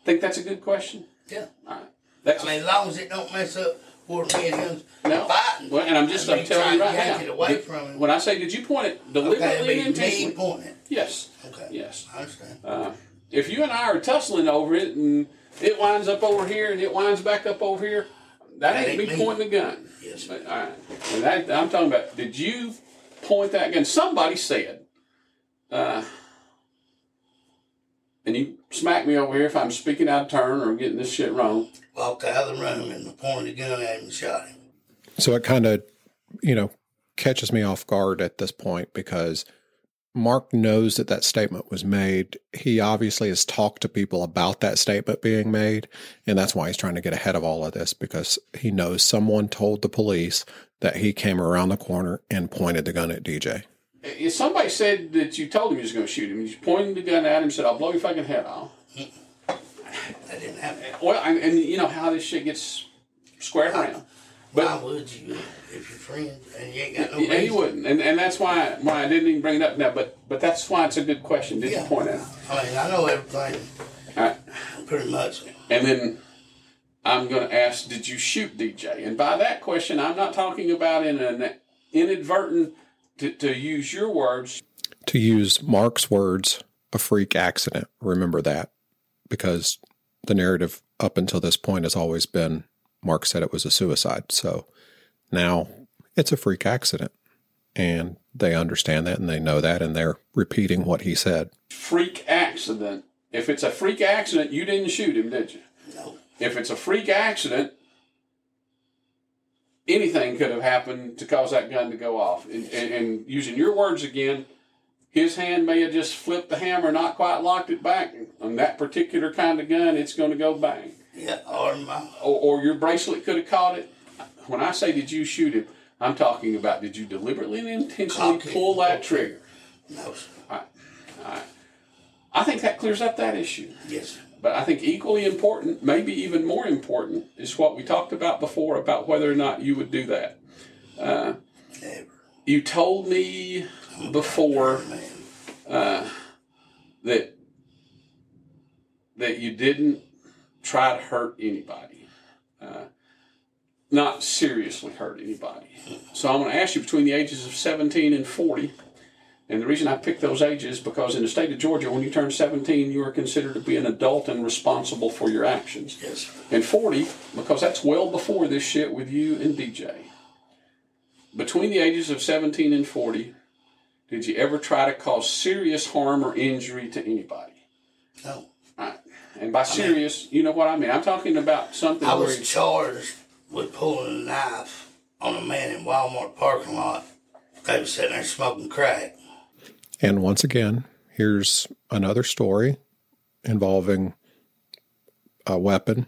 Think that's a good question? Yeah. All right. That's I mean, as long as it don't mess up where me and him No. fighting. Well, and I'm just and I'm telling you right now. it away Did- from him. When I say, did you point it deliberately it'd and be me intentionally? pointing. Yes. Okay. Yes. I understand. Uh, if you and I are tussling over it and it winds up over here and it winds back up over here, that That ain't me ain't me. pointing the gun. Yes. But, all right. And that, I'm talking about, did you point that gun? Somebody said, uh, and you smack me over here if I'm speaking out of turn or getting this shit wrong. Walked out of the room and pointed the gun at him and shot him. So it kind of, you know, catches me off guard at this point because Mark knows that that statement was made. He obviously has talked to people about that statement being made. And that's why he's trying to get ahead of all of this because he knows someone told the police that he came around the corner and pointed the gun at DJ. If somebody said that you told him you was going to shoot him, you pointed the gun at him and said, I'll blow your fucking head off. That didn't happen. Well, and, and you know how this shit gets squared around. But Why would you uh, if you're friends and you ain't got no Yeah, reason? he wouldn't, and and that's why why I didn't even bring it up now. But but that's why it's a good question. Did Yeah. you point out? I mean, I know everything All right, pretty much. and then I'm going to ask, did you shoot DJ? And by that question, I'm not talking about in an inadvertent, to, to use your words, To use Mark's words, a freak accident. Remember that because the narrative up until this point has always been Mark said it was a suicide. So now it's a freak accident. And they understand that and they know that and they're repeating what he said. freak accident. If it's a freak accident, you didn't shoot him, did you? No. If it's a freak accident, anything could have happened to cause that gun to go off. And, and, and using your words again, his hand may have just flipped the hammer, not quite locked it back. On that particular kind of gun, it's going to go bang. Yeah, or my Or, or your bracelet could have caught it. When I say did you shoot him, I'm talking about did you deliberately and intentionally Cock it. pull that trigger? No, sir. All right. All right. I think that clears up that issue. Yes, sir. But I think equally important, maybe even more important, is what we talked about before about whether or not you would do that. Uh, Never. you told me before uh, that that you didn't try to hurt anybody, uh, not seriously hurt anybody. So I'm going to ask you between the ages of 17 and 40. And the reason I picked those ages because in the state of Georgia, when you turn 17, you are considered to be an adult and responsible for your actions. Yes. And 40, because that's well before this shit with you and DJ. Between the ages of 17 and 40, did you ever try to cause serious harm or injury to anybody? No. Right. And by serious, you know what I mean. I'm talking about something I where was charged with pulling a knife on a man in Walmart parking lot. They was sitting there smoking crack. And once again, here's another story involving a weapon.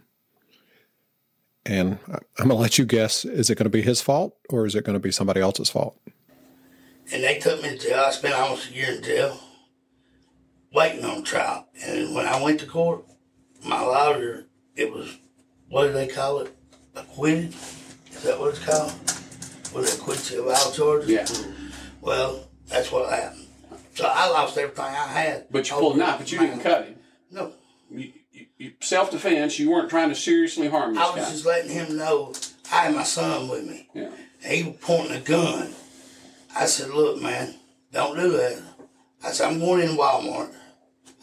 And I'm going to let you guess is it going to be his fault or is it going to be somebody else's fault? And they took me to jail. I spent almost a year in jail waiting on trial. And when I went to court, my lawyer, it was, what do they call it? Acquitted? Is that what it's called? They acquit you of all charges? Yeah. Well, that's what happened. So I lost everything I had. But you pulled a knife, but you didn't cut him. No. You, you, you, self defense, you weren't trying to seriously harm this I was guy. just letting him know I had my son with me. Yeah. And he was pointing a gun. I said, look, man, don't do that. I said, I'm going in Walmart.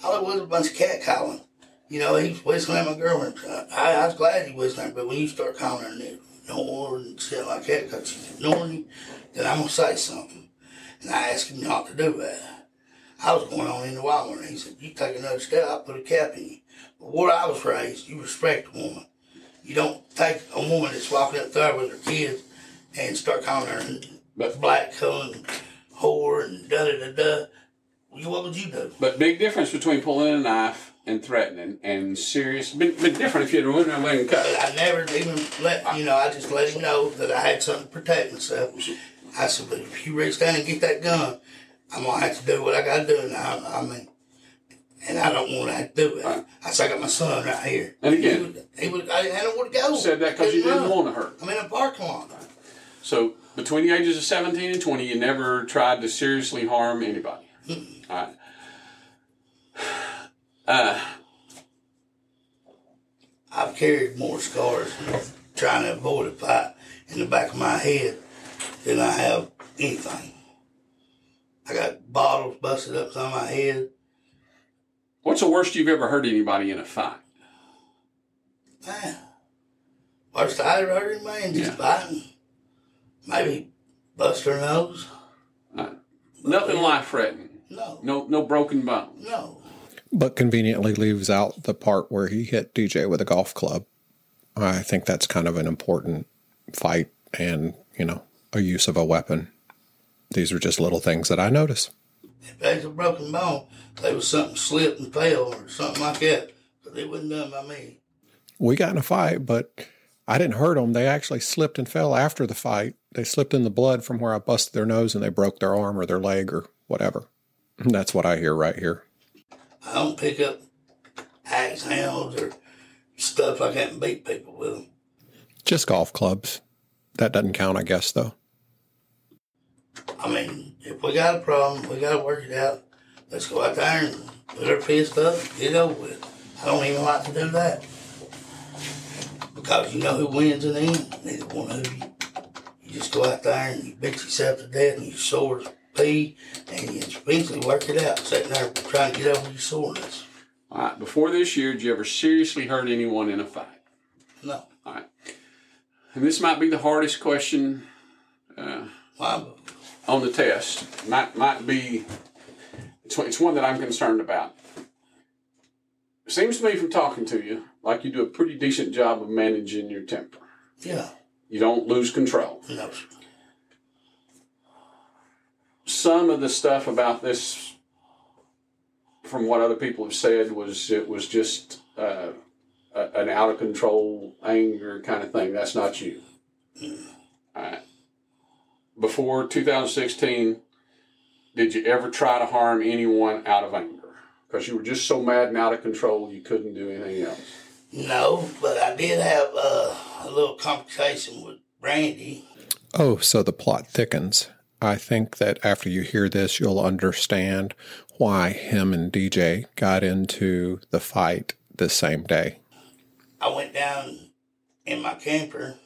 All it was a bunch of cat calling. You know, he was whistling my girlfriend. I, I was glad he was whistling, but when you start calling her name, no more and shit like that because she's ignoring you, then I'm going to say something. And I asked him not to do that. I was going on into Walmart, and he said, you take another step, I'll put a cap in you. But where I was raised, you respect a woman. You don't take a woman that's walking up there with her kids and start calling her But- black cunt whore and da da da da. What would you do? But big difference between pulling a knife and threatening and serious. Been, been different if you'd went and cut. I never even let you know. I just let him know that I had something to protect myself. I said, but if you reach down and get that gun, I'm gonna have to do what I gotta do now. I mean, and I don't want to have to do it. I said, I got my son right here. And again- he would, he would I nowhere to go. Said that because you didn't run. want to hurt. I'm in a parking lot. So between the ages of 17 and 20, you never tried to seriously harm anybody. All right. Uh, I've carried more scars trying to avoid a fight in the back of my head than I have anything. I got bottles busted up on my head. what's the worst you've ever hurt anybody in a fight? Man, worst I ever heard man just Yeah. fighting. Maybe bust her nose. Nothing life threatening. No, No, no broken bones. no. But conveniently leaves out the part where he hit DJ with a golf club. I think that's kind of an important fight and, you know, a use of a weapon. These are just little things that I notice. If there's a broken bone, there was something slipped and fell or something like that. But it wasn't done by me. We got in a fight, but I didn't hurt them. They actually slipped and fell after the fight. They slipped in the blood from where I busted their nose and they broke their arm or their leg or whatever. That's what I hear right here. I don't pick up axe handles or stuff like that and beat people with them. Just golf clubs. That doesn't count, I guess, though. I mean, if we got a problem, we got to work it out. Let's go out there and put our fist up, get it over with. I don't even like to do that. Because you know who wins in the end? Neither one of you. You just go out there and you beat yourself to death and you sore as pee and you eventually work it out, sitting there trying to get over your soreness. All right. Before this year, did you ever seriously hurt anyone in a fight? No. All right. And this might be the hardest question uh, on the test. Might might be. It's, it's one that I'm concerned about. Seems to me from talking to you like you do a pretty decent job of managing your temper. Yeah. You don't lose control. No. Sir. Some of the stuff about this, from what other people have said, was it was just uh, a, an out of control anger kind of thing. That's not you. All right. Before 2016, Did you ever try to harm anyone out of anger? Because you were just so mad and out of control you couldn't do anything else. No, but I did have uh, a little complication with Brandy. Oh, so the plot thickens. I think that after you hear this, you'll understand why him and DJ got into the fight the same day. I went down in my camper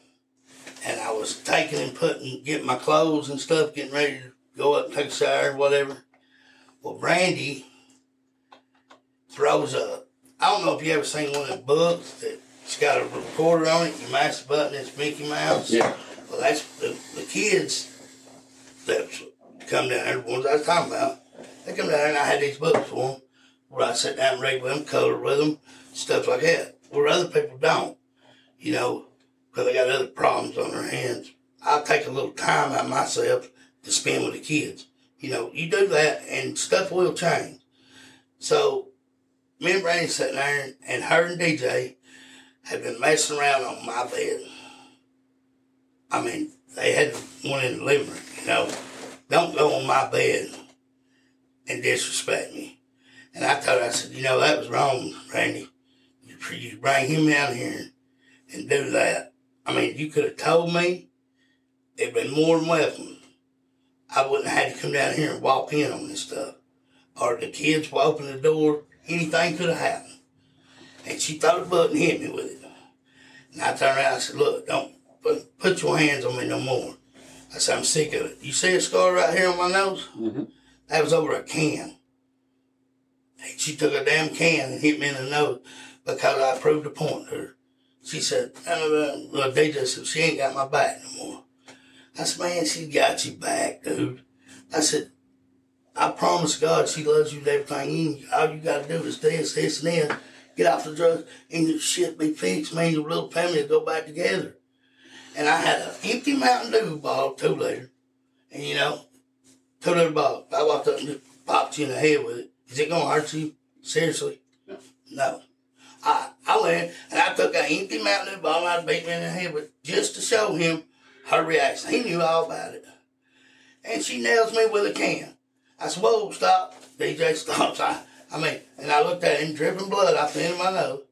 and I was taking and putting, getting my clothes and stuff, getting ready to go up and take a shower, whatever. Well, Brandy throws a, I don't know if you ever seen one of the books that's got a recorder on it, you mash the button, it's Mickey Mouse. Yeah. Well, that's the, the kids that come down there, the ones I was talking about. They come down there and I had these books for them where I sit down and read with them, color with them, stuff like that. Where other people don't, you know, because they got other problems on their hands. I'll take a little time out myself to spend with the kids. You know, you do that and stuff will change. So, me and Brandy sitting there and her and DJ had been messing around on my bed. I mean, they had one in the living room, you know. Don't go on my bed and disrespect me. And I her, I said, you know, that was wrong, Randy. You, bring him out here and do that. I mean, you could have told me, it'd been more than welcome. I wouldn't have had to come down here and walk in on this stuff. Or the kids will open the door, anything could have happened. And she thought a button hit me with it. And I turned around and said, look, don't put, put your hands on me no more. I said, I'm sick of it. You see a scar right here on my nose? Mm-hmm. That was over a can. And she took a damn can and hit me in the nose because I proved a point to her. She said, uh, well, they just said, she ain't got my back no more. I said, man, she got you back, dude. I said, I promise God she loves you with everything. All you got to do is this, this, and this. Get off the drugs and your shit be fixed, man. Your little family will go back together. And I had an empty Mountain Dew bottle, two liter. And you know, two liter bottle. I walked up and just popped you in the head with it. Is it gonna hurt you? Seriously? No. No. I I went and I took an empty Mountain Dew bottle and I beat me in the head with just to show him her reaction. He knew all about it. And she nails me with a can. I said, whoa, stop. DJ stops. *laughs* I, I mean, and I looked at him dripping blood off the end of my nose.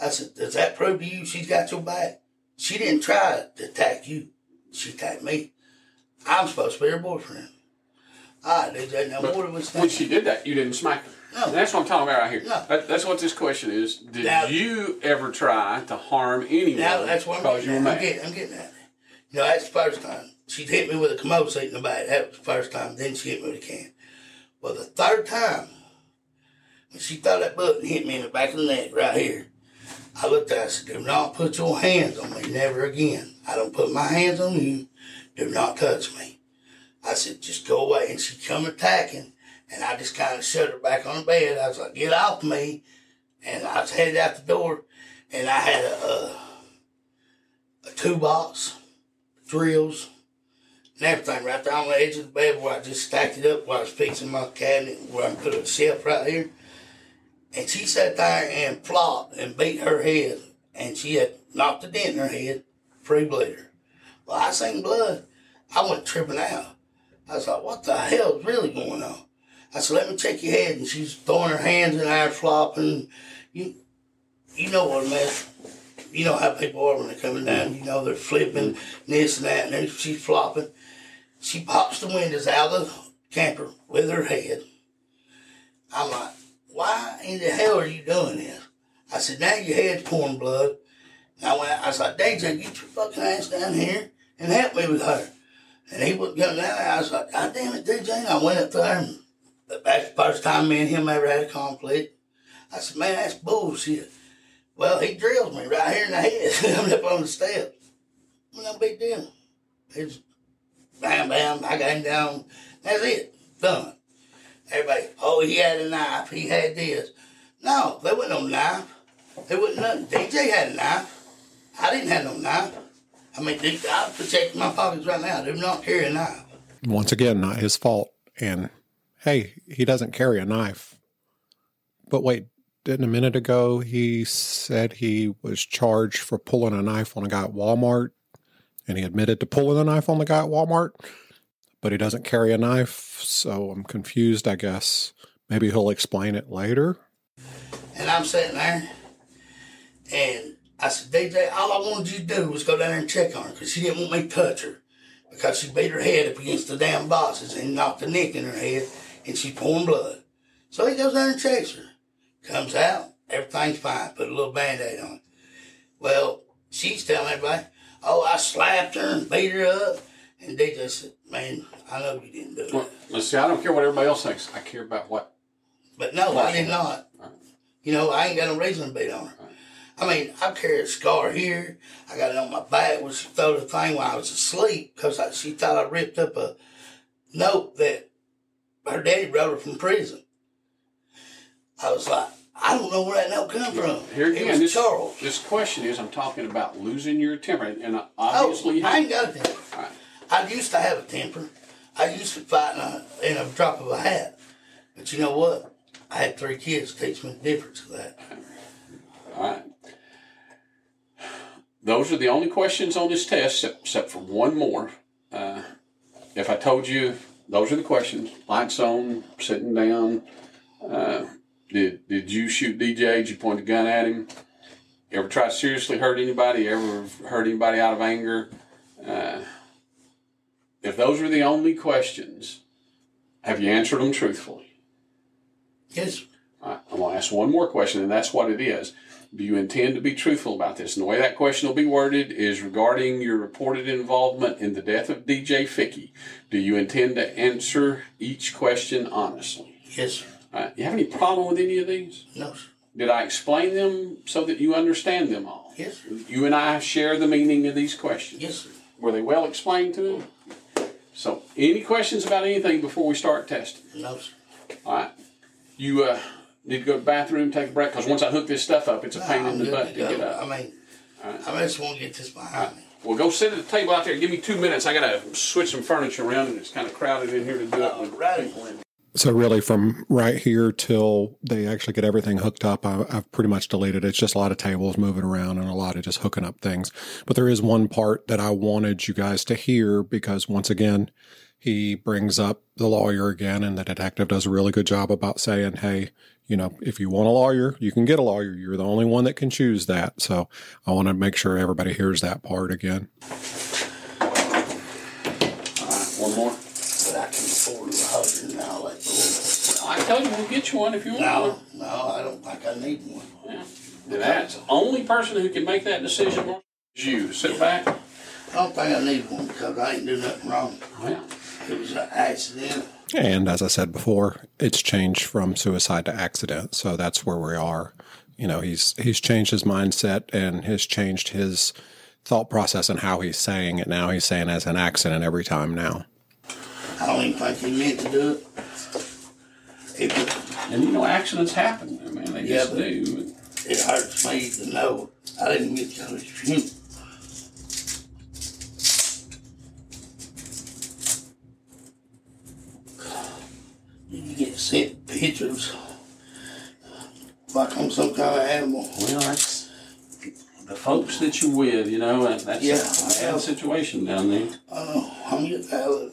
I said, does that prove to you she's got your back? She didn't try to attack you. She attacked me. I'm supposed to be her boyfriend. All right, DJ, now But what was when she did that, you didn't smack her. No. And that's what I'm talking about right here. No. That, that's what this question is. Did Now- you ever try to harm anyone Now that's what I'm because you getting were at. I'm getting, I'm getting at. You know, that's the first time. She'd hit me with a commode seat in the back. That was the first time. Then she hit me with a can. Well, the third time, when she thought that button hit me in the back of the neck right here, I looked at her and said, Do not put your hands on me, never again. I don't put my hands on you. Do not touch me. I said, Just go away. And she come attacking, and I just kind of shut her back on the bed. I was like, Get off me. And I was headed out the door, and I had a, a, a two box, drills, and everything right there on the edge of the bed where I just stacked it up while I was fixing my cabinet, where I put a shelf right here. And she sat there and flopped and beat her head, and she had knocked a dent in her head, free bleeder. Well, I seen blood. I went tripping out. I was like, what the hell is really going on? I said, let me check your head. And she's throwing her hands in there, flopping. You, you know what a mess. You know how people are when they're coming down. You know, they're flipping this and that, and then she's flopping. She pops the windows out of the camper with her head. I'm like, why in the hell are you doing this? I said, now your head's pouring blood. And I went, I like, DJ, get your fucking ass down here and help me with her. And he wouldn't come down there. I was like, God damn it, DJ. And I went up there and that's the first time me and him ever had a conflict. I said, man, that's bullshit. Well, he drills me right here in the head. *laughs* I'm up on the steps. No big deal. It's bam, bam. I got him down. That's it. Done. Everybody, oh, he had a knife. He had this. No, there wasn't no knife. There wasn't nothing. DJ had a knife. I didn't have no knife. I mean, I'm protecting my pockets right now. Do not carry a knife. Once again, not his fault. And hey, he doesn't carry a knife. But wait, didn't a minute ago he said he was charged for pulling a knife on a guy at Walmart and he admitted to pulling a knife on the guy at Walmart? But he doesn't carry a knife, so I'm confused, I guess. Maybe he'll explain it later. And I'm sitting there, and I said, DJ, all I wanted you to do was go down there and check on her because she didn't want me to touch her because she beat her head up against the damn boxes and knocked a nick in her head and she's pouring blood. So he goes down and checks her. Comes out, everything's fine. Put a little band aid on. Well, she's telling everybody, oh, I slapped her and beat her up. And DJ said, man, I know you didn't do it. Well, let's see. I don't care what everybody else thinks. I care about what. But no, I did not. You know, I ain't got no reason to beat on her. I mean, I carry a scar here. I got it on my back where she threw the thing while I was asleep because she thought I ripped up a note that her daddy wrote her from prison. I was like, I don't know where that note come from. Here it again, was this, Charles. this question is I'm talking about losing your temper. And Oh, obviously, you I ain't got a temper. All right. I used to have a temper. I used to fight in a, in a drop of a hat. But you know what? I had three kids teach me the difference of that. All right. Those are the only questions on this test, except, except for one more. Uh, if I told you those are the questions, lights on, sitting down, uh, did did you shoot DJ? Did you point a gun at him? Ever try to seriously hurt anybody? Ever hurt anybody out of anger? Uh, if those are the only questions, have you answered them truthfully? Yes. Right, I'm going to ask one more question, and that's what it is. Do you intend to be truthful about this? And the way that question will be worded is regarding your reported involvement in the death of DJ Fickey. Do you intend to answer each question honestly? Yes, sir. You have any problem with any of these? No. Did I explain them so that you understand them all? Yes. You and I share the meaning of these questions. Yes. Were they well explained to you? So, any questions about anything before we start testing? No, sir. All right. You uh, need to go to the bathroom, take a break, because once I hook this stuff up, it's a pain in the butt to to get up. I mean, I just want to get this behind me. Well, go sit at the table out there. Give me two minutes. I got to switch some furniture around, and it's kind of crowded in here to do it people in. So really, from right here till they actually get everything hooked up, I, I've pretty much deleted. It's just a lot of tables moving around and a lot of just hooking up things. But there is one part that I wanted you guys to hear because once again, he brings up the lawyer again, and the detective does a really good job about saying, "Hey, you know, if you want a lawyer, you can get a lawyer. You're the only one that can choose that." So I want to make sure everybody hears that part again. All right, one more. But I can afford a husband now. Like, I tell you, we'll get you one if you want no, one. no, I don't think I need one. Yeah. And that's the only person who can make that decision is you. Sit back. I don't think I need one because I ain't do nothing wrong. Well, It was an accident. And as I said before, it's changed from suicide to accident. So that's where we are. You know, he's he's changed his mindset and has changed his thought process and how he's saying it now. He's saying as an accident every time now. I don't even think he meant to do it. It, and you know, accidents happen. I mean, they Yeah, just do. it hurts me to know I didn't get to his funeral. You get sent pictures like I'm some kind of animal. Well, that's the folks that you're with, you know, that's Yeah, a bad situation down there. I know. I'm just out. of.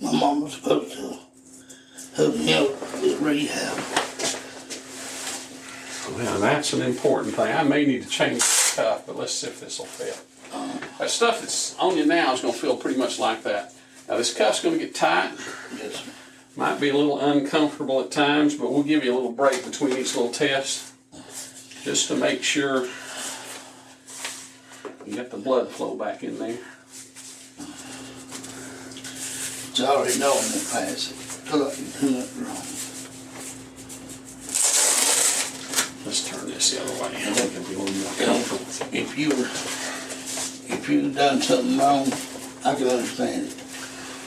My mom was supposed to hook me with rehab. Well, that's an important thing. I may need to change the cuff, but let's see if this will fit. That stuff that's on you now is going to feel pretty much like that. Now, this cuff's going to get tight. Yes. Might be a little uncomfortable at times, but we'll give you a little break between each little test just to make sure you get the blood flow back in there. You already know I'm gonna pass it. Till I can do nothing wrong. Let's turn this the other way. I think it'll be more comfortable. If you were, if you done something wrong, I can understand it.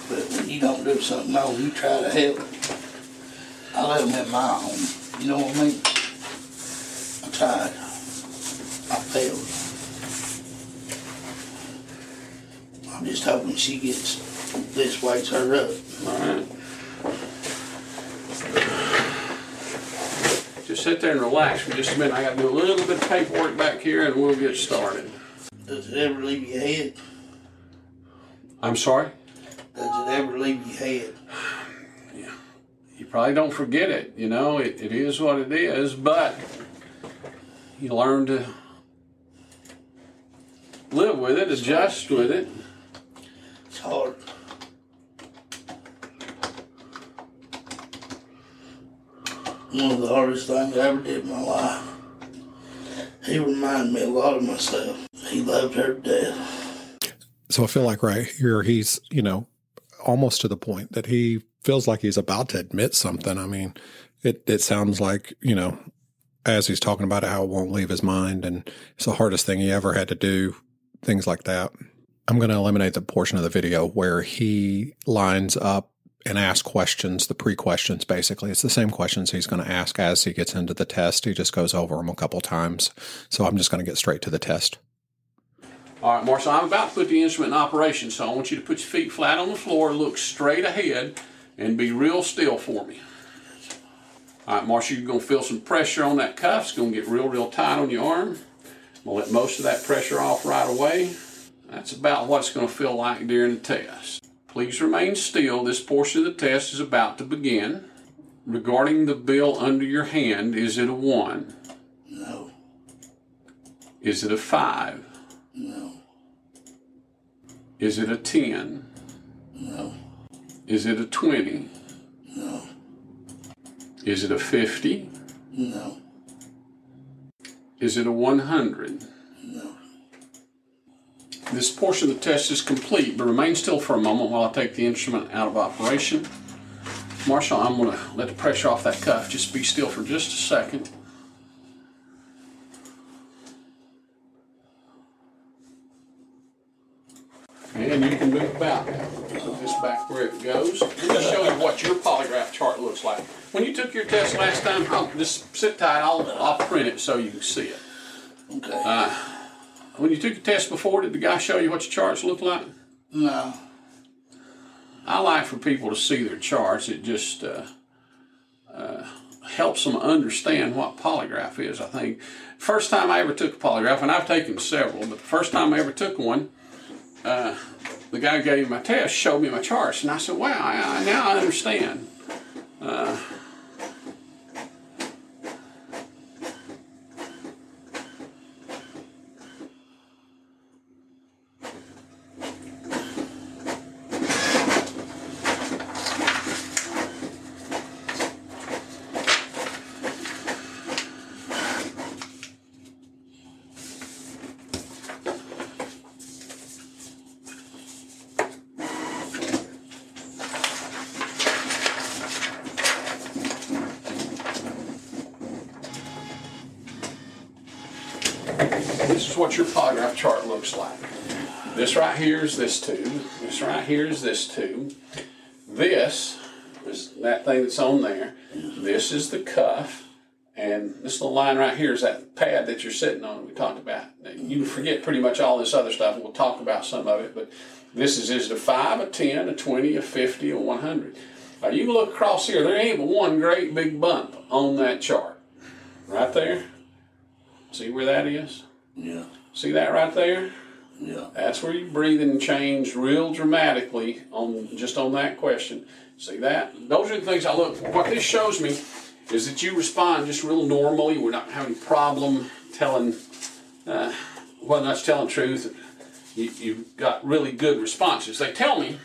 But when you don't do something wrong, you try to help. I let them at my home. You know what I mean? I tried. I failed. I'm just hoping she gets this wakes her up. All right. Just sit there and relax for just a minute. I got to do a little bit of paperwork back here and we'll get started. Does it ever leave your head? I'm sorry? Does it ever leave your head. Yeah. You probably don't forget it. You know, it, it is what it is, but you learn to live with it, adjust with it. It's hard. One of the hardest things I ever did in my life. He reminded me a lot of myself. He loved her to death. So I feel like right here, he's, you know, almost to the point that he feels like he's about to admit something. I mean, it, it sounds like, you know, as he's talking about it, how it won't leave his mind. And it's the hardest thing he ever had to do, things like that. I'm going to eliminate the portion of the video where he lines up and ask questions, the pre questions basically. It's the same questions he's going to ask as he gets into the test. He just goes over them a couple times. So I'm just going to get straight to the test. All right, Marshall, I'm about to put the instrument in operation, so I want you to put your feet flat on the floor, look straight ahead, and be real still for me. All right, Marshall, you're going to feel some pressure on that cuff. It's going to get real, real tight on your arm. I'm going to let most of that pressure off right away. That's about what it's going to feel like during the test. Please remain still. This portion of the test is about to begin. Regarding the bill under your hand, is it a 1? No, Is it a 5? no, Is it a 10? no, Is it a 20? no, Is it a 50? no, Is it a 100? This portion of the test is complete, but remain still for a moment while I take the instrument out of operation. Marshall, I'm going to let the pressure off that cuff. Just be still for just a second. And you can move about this back where it goes. Let me show you what your polygraph chart looks like. When you took your test last time, I'll just sit tight. I'll, I'll print it so you can see it. Okay. Uh, When you took the test before, did the guy show you what your charts look like? no. I like for people to see their charts. It just uh, uh, helps them understand what polygraph is. I think first time I ever took a polygraph, and I've taken several, but the first time I ever took one, uh, the guy who gave me my test showed me my charts, and I said, "Wow, I, I, now I understand." Uh, This is what your polygraph chart looks like. This right here is this tube. This right here is this tube. This is that thing that's on there. This is the cuff. And this little line right here is that pad that you're sitting on we talked about. Now, You forget pretty much all this other stuff, and we'll talk about some of it. But this is, is it a 5, a 10, a 20, a 50, a 100. Now, you can look across here. There ain't but one great big bump on that chart. Right there. See where that is? Yeah. See that right there? Yeah. That's where your breathing changed real dramatically on just on that question. See that? Those are the things I look for. What this shows me is that you respond just real normally. We're not having problem telling uh, whether that's telling truth. You, you've got really good responses. They tell me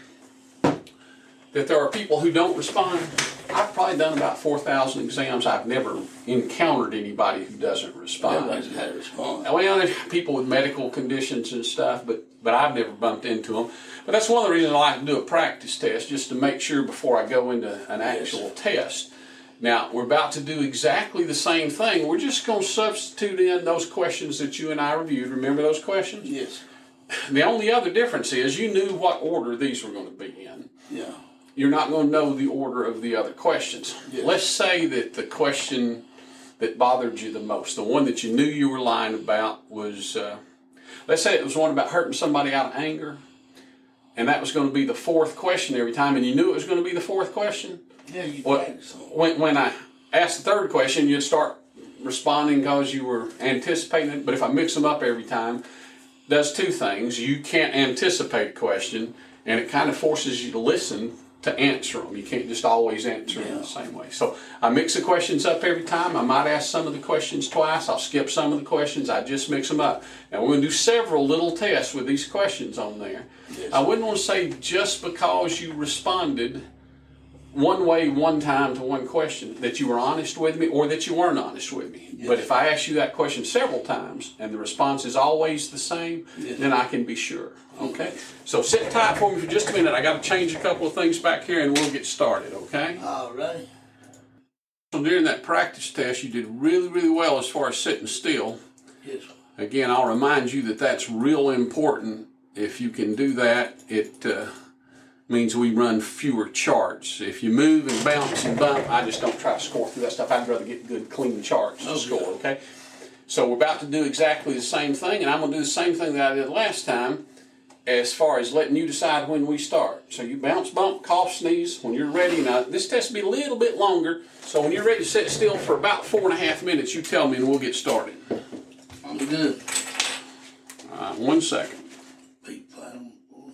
that there are people who don't respond. I've probably done about 4,000 exams. I've never encountered anybody who doesn't respond. Everybody's had a response. Well, there's people with medical conditions and stuff, but but I've never bumped into them. But that's one of the reasons I like to do a practice test, just to make sure before I go into an actual test. Now we're about to do exactly the same thing. We're just going to substitute in those questions that you and I reviewed. Remember those questions? Yes. The only other difference is you knew what order these were going to be in Yeah. You're not going to know the order of the other questions. Yes. Let's say that the question that bothered you the most, the one that you knew you were lying about, was uh, let's say it was one about hurting somebody out of anger, and that was going to be the fourth question every time, and you knew it was going to be the fourth question. Yeah, you Well, it. when, when I asked the third question, you'd start responding because you were anticipating it. But if I mix them up every time, does two things. You can't anticipate a question, and it kind of forces you to listen to answer them. You can't just always answer them the same way. So I mix the questions up every time. I might ask some of the questions twice. I'll skip some of the questions. I just mix them up. And we're going to do several little tests with these questions on there. I wouldn't want to say just because you responded one way one time to one question that you were honest with me or that you weren't honest with me. But if I ask you that question several times and the response is always the same, then I can be sure. Okay? So sit tight for me for just a minute. I got to change a couple of things back here and we'll get started, okay? All right. So during that practice test, you did really, really well as far as sitting still. Yes. Again, I'll remind you that that's real important. If you can do that, it uh, means we run fewer charts. If you move and bounce and bump, I just don't try to score through that stuff. I'd rather get good, clean charts to score, okay? So we're about to do exactly the same thing, and I'm going to do the same thing that I did last time as far as letting you decide when we start. So you bounce, bump, cough, sneeze when you're ready. Now, this test will be a little bit longer, so when you're ready to sit still for about four and a half minutes, you tell me and we'll get started. I'm good. All right, one second. Feet flat on the floor.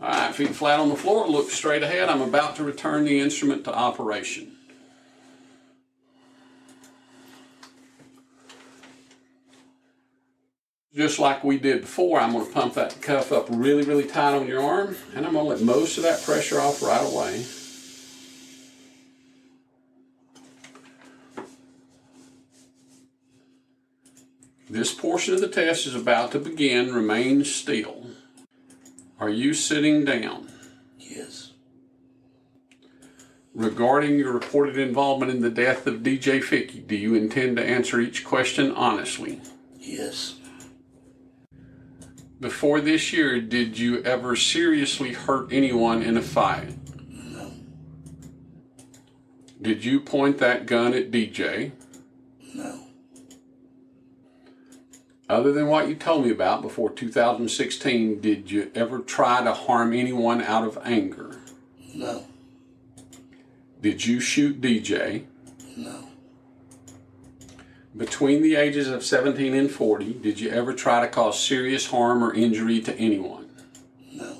All right, feet flat on the floor, look straight ahead. I'm about to return the instrument to operation. Just like we did before, I'm going to pump that cuff up really, really tight on your arm, and I'm going to let most of that pressure off right away. This portion of the test is about to begin. Remain still. Are you sitting down? Yes. Regarding your reported involvement in the death of DJ Fickey, do you intend to answer each question honestly? Yes. Before this year, did you ever seriously hurt anyone in a fight? No. Did you point that gun at DJ? No. Other than what you told me about before 2016, did you ever try to harm anyone out of anger? No. Did you shoot DJ? No. Between the ages of 17 and 40, did you ever try to cause serious harm or injury to anyone? No.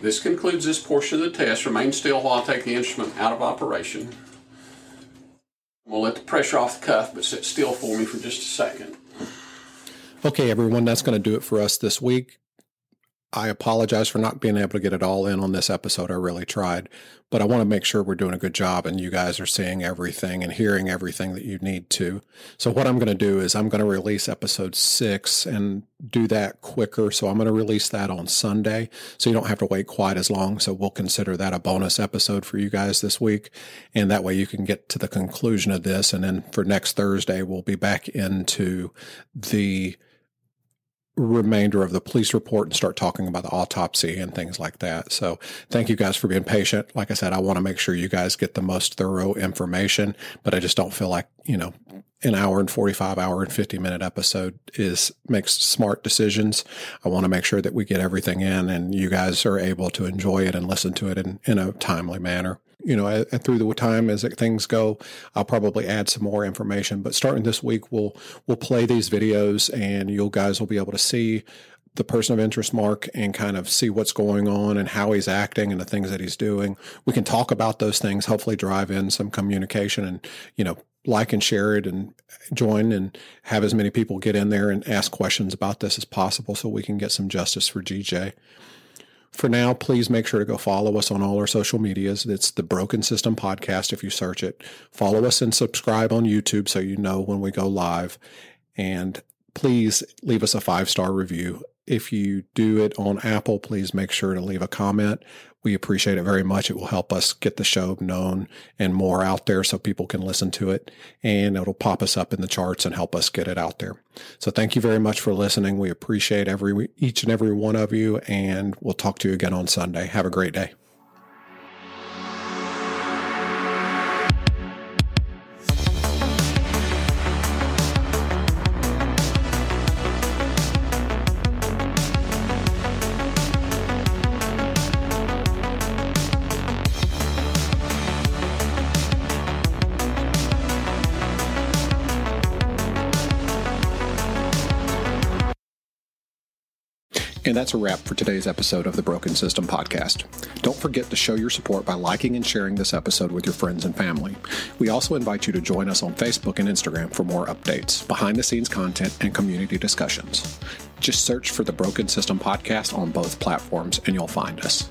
This concludes this portion of the test. Remain still while I take the instrument out of operation. We'll let the pressure off the cuff, but sit still for me for just a second. Okay, everyone, that's going to do it for us this week. I apologize for not being able to get it all in on this episode. I really tried, but I want to make sure we're doing a good job and you guys are seeing everything and hearing everything that you need to. So what I'm going to do is I'm going to release episode six and do that quicker. So I'm going to release that on Sunday. So you don't have to wait quite as long. So we'll consider that a bonus episode for you guys this week. And that way you can get to the conclusion of this. And then for next Thursday, we'll be back into the remainder of the police report and start talking about the autopsy and things like that. So thank you guys for being patient. Like I said, I want to make sure you guys get the most thorough information, but I just don't feel like, you know, an hour and 45 hour and 50 minute episode is makes smart decisions. I want to make sure that we get everything in and you guys are able to enjoy it and listen to it in, in a timely manner you know, uh, through the time as things go, I'll probably add some more information. But starting this week, we'll we'll play these videos, and you guys will be able to see the person of interest mark and kind of see what's going on and how he's acting and the things that he's doing. We can talk about those things, hopefully drive in some communication and, you know, like and share it and join and have as many people get in there and ask questions about this as possible so we can get some justice for DJ. For now, please make sure to go follow us on all our social medias. It's the Broken System Podcast if you search it. Follow us and subscribe on YouTube so you know when we go live. And please leave us a five star review. If you do it on Apple, please make sure to leave a comment. We appreciate it very much. It will help us get the show known and more out there so people can listen to it and it'll pop us up in the charts and help us get it out there. So thank you very much for listening. We appreciate every, each and every one of you and we'll talk to you again on Sunday. Have a great day. And that's a wrap for today's episode of the Broken System Podcast. Don't forget to show your support by liking and sharing this episode with your friends and family. We also invite you to join us on Facebook and Instagram for more updates, behind the scenes content, and community discussions. Just search for the Broken System Podcast on both platforms and you'll find us.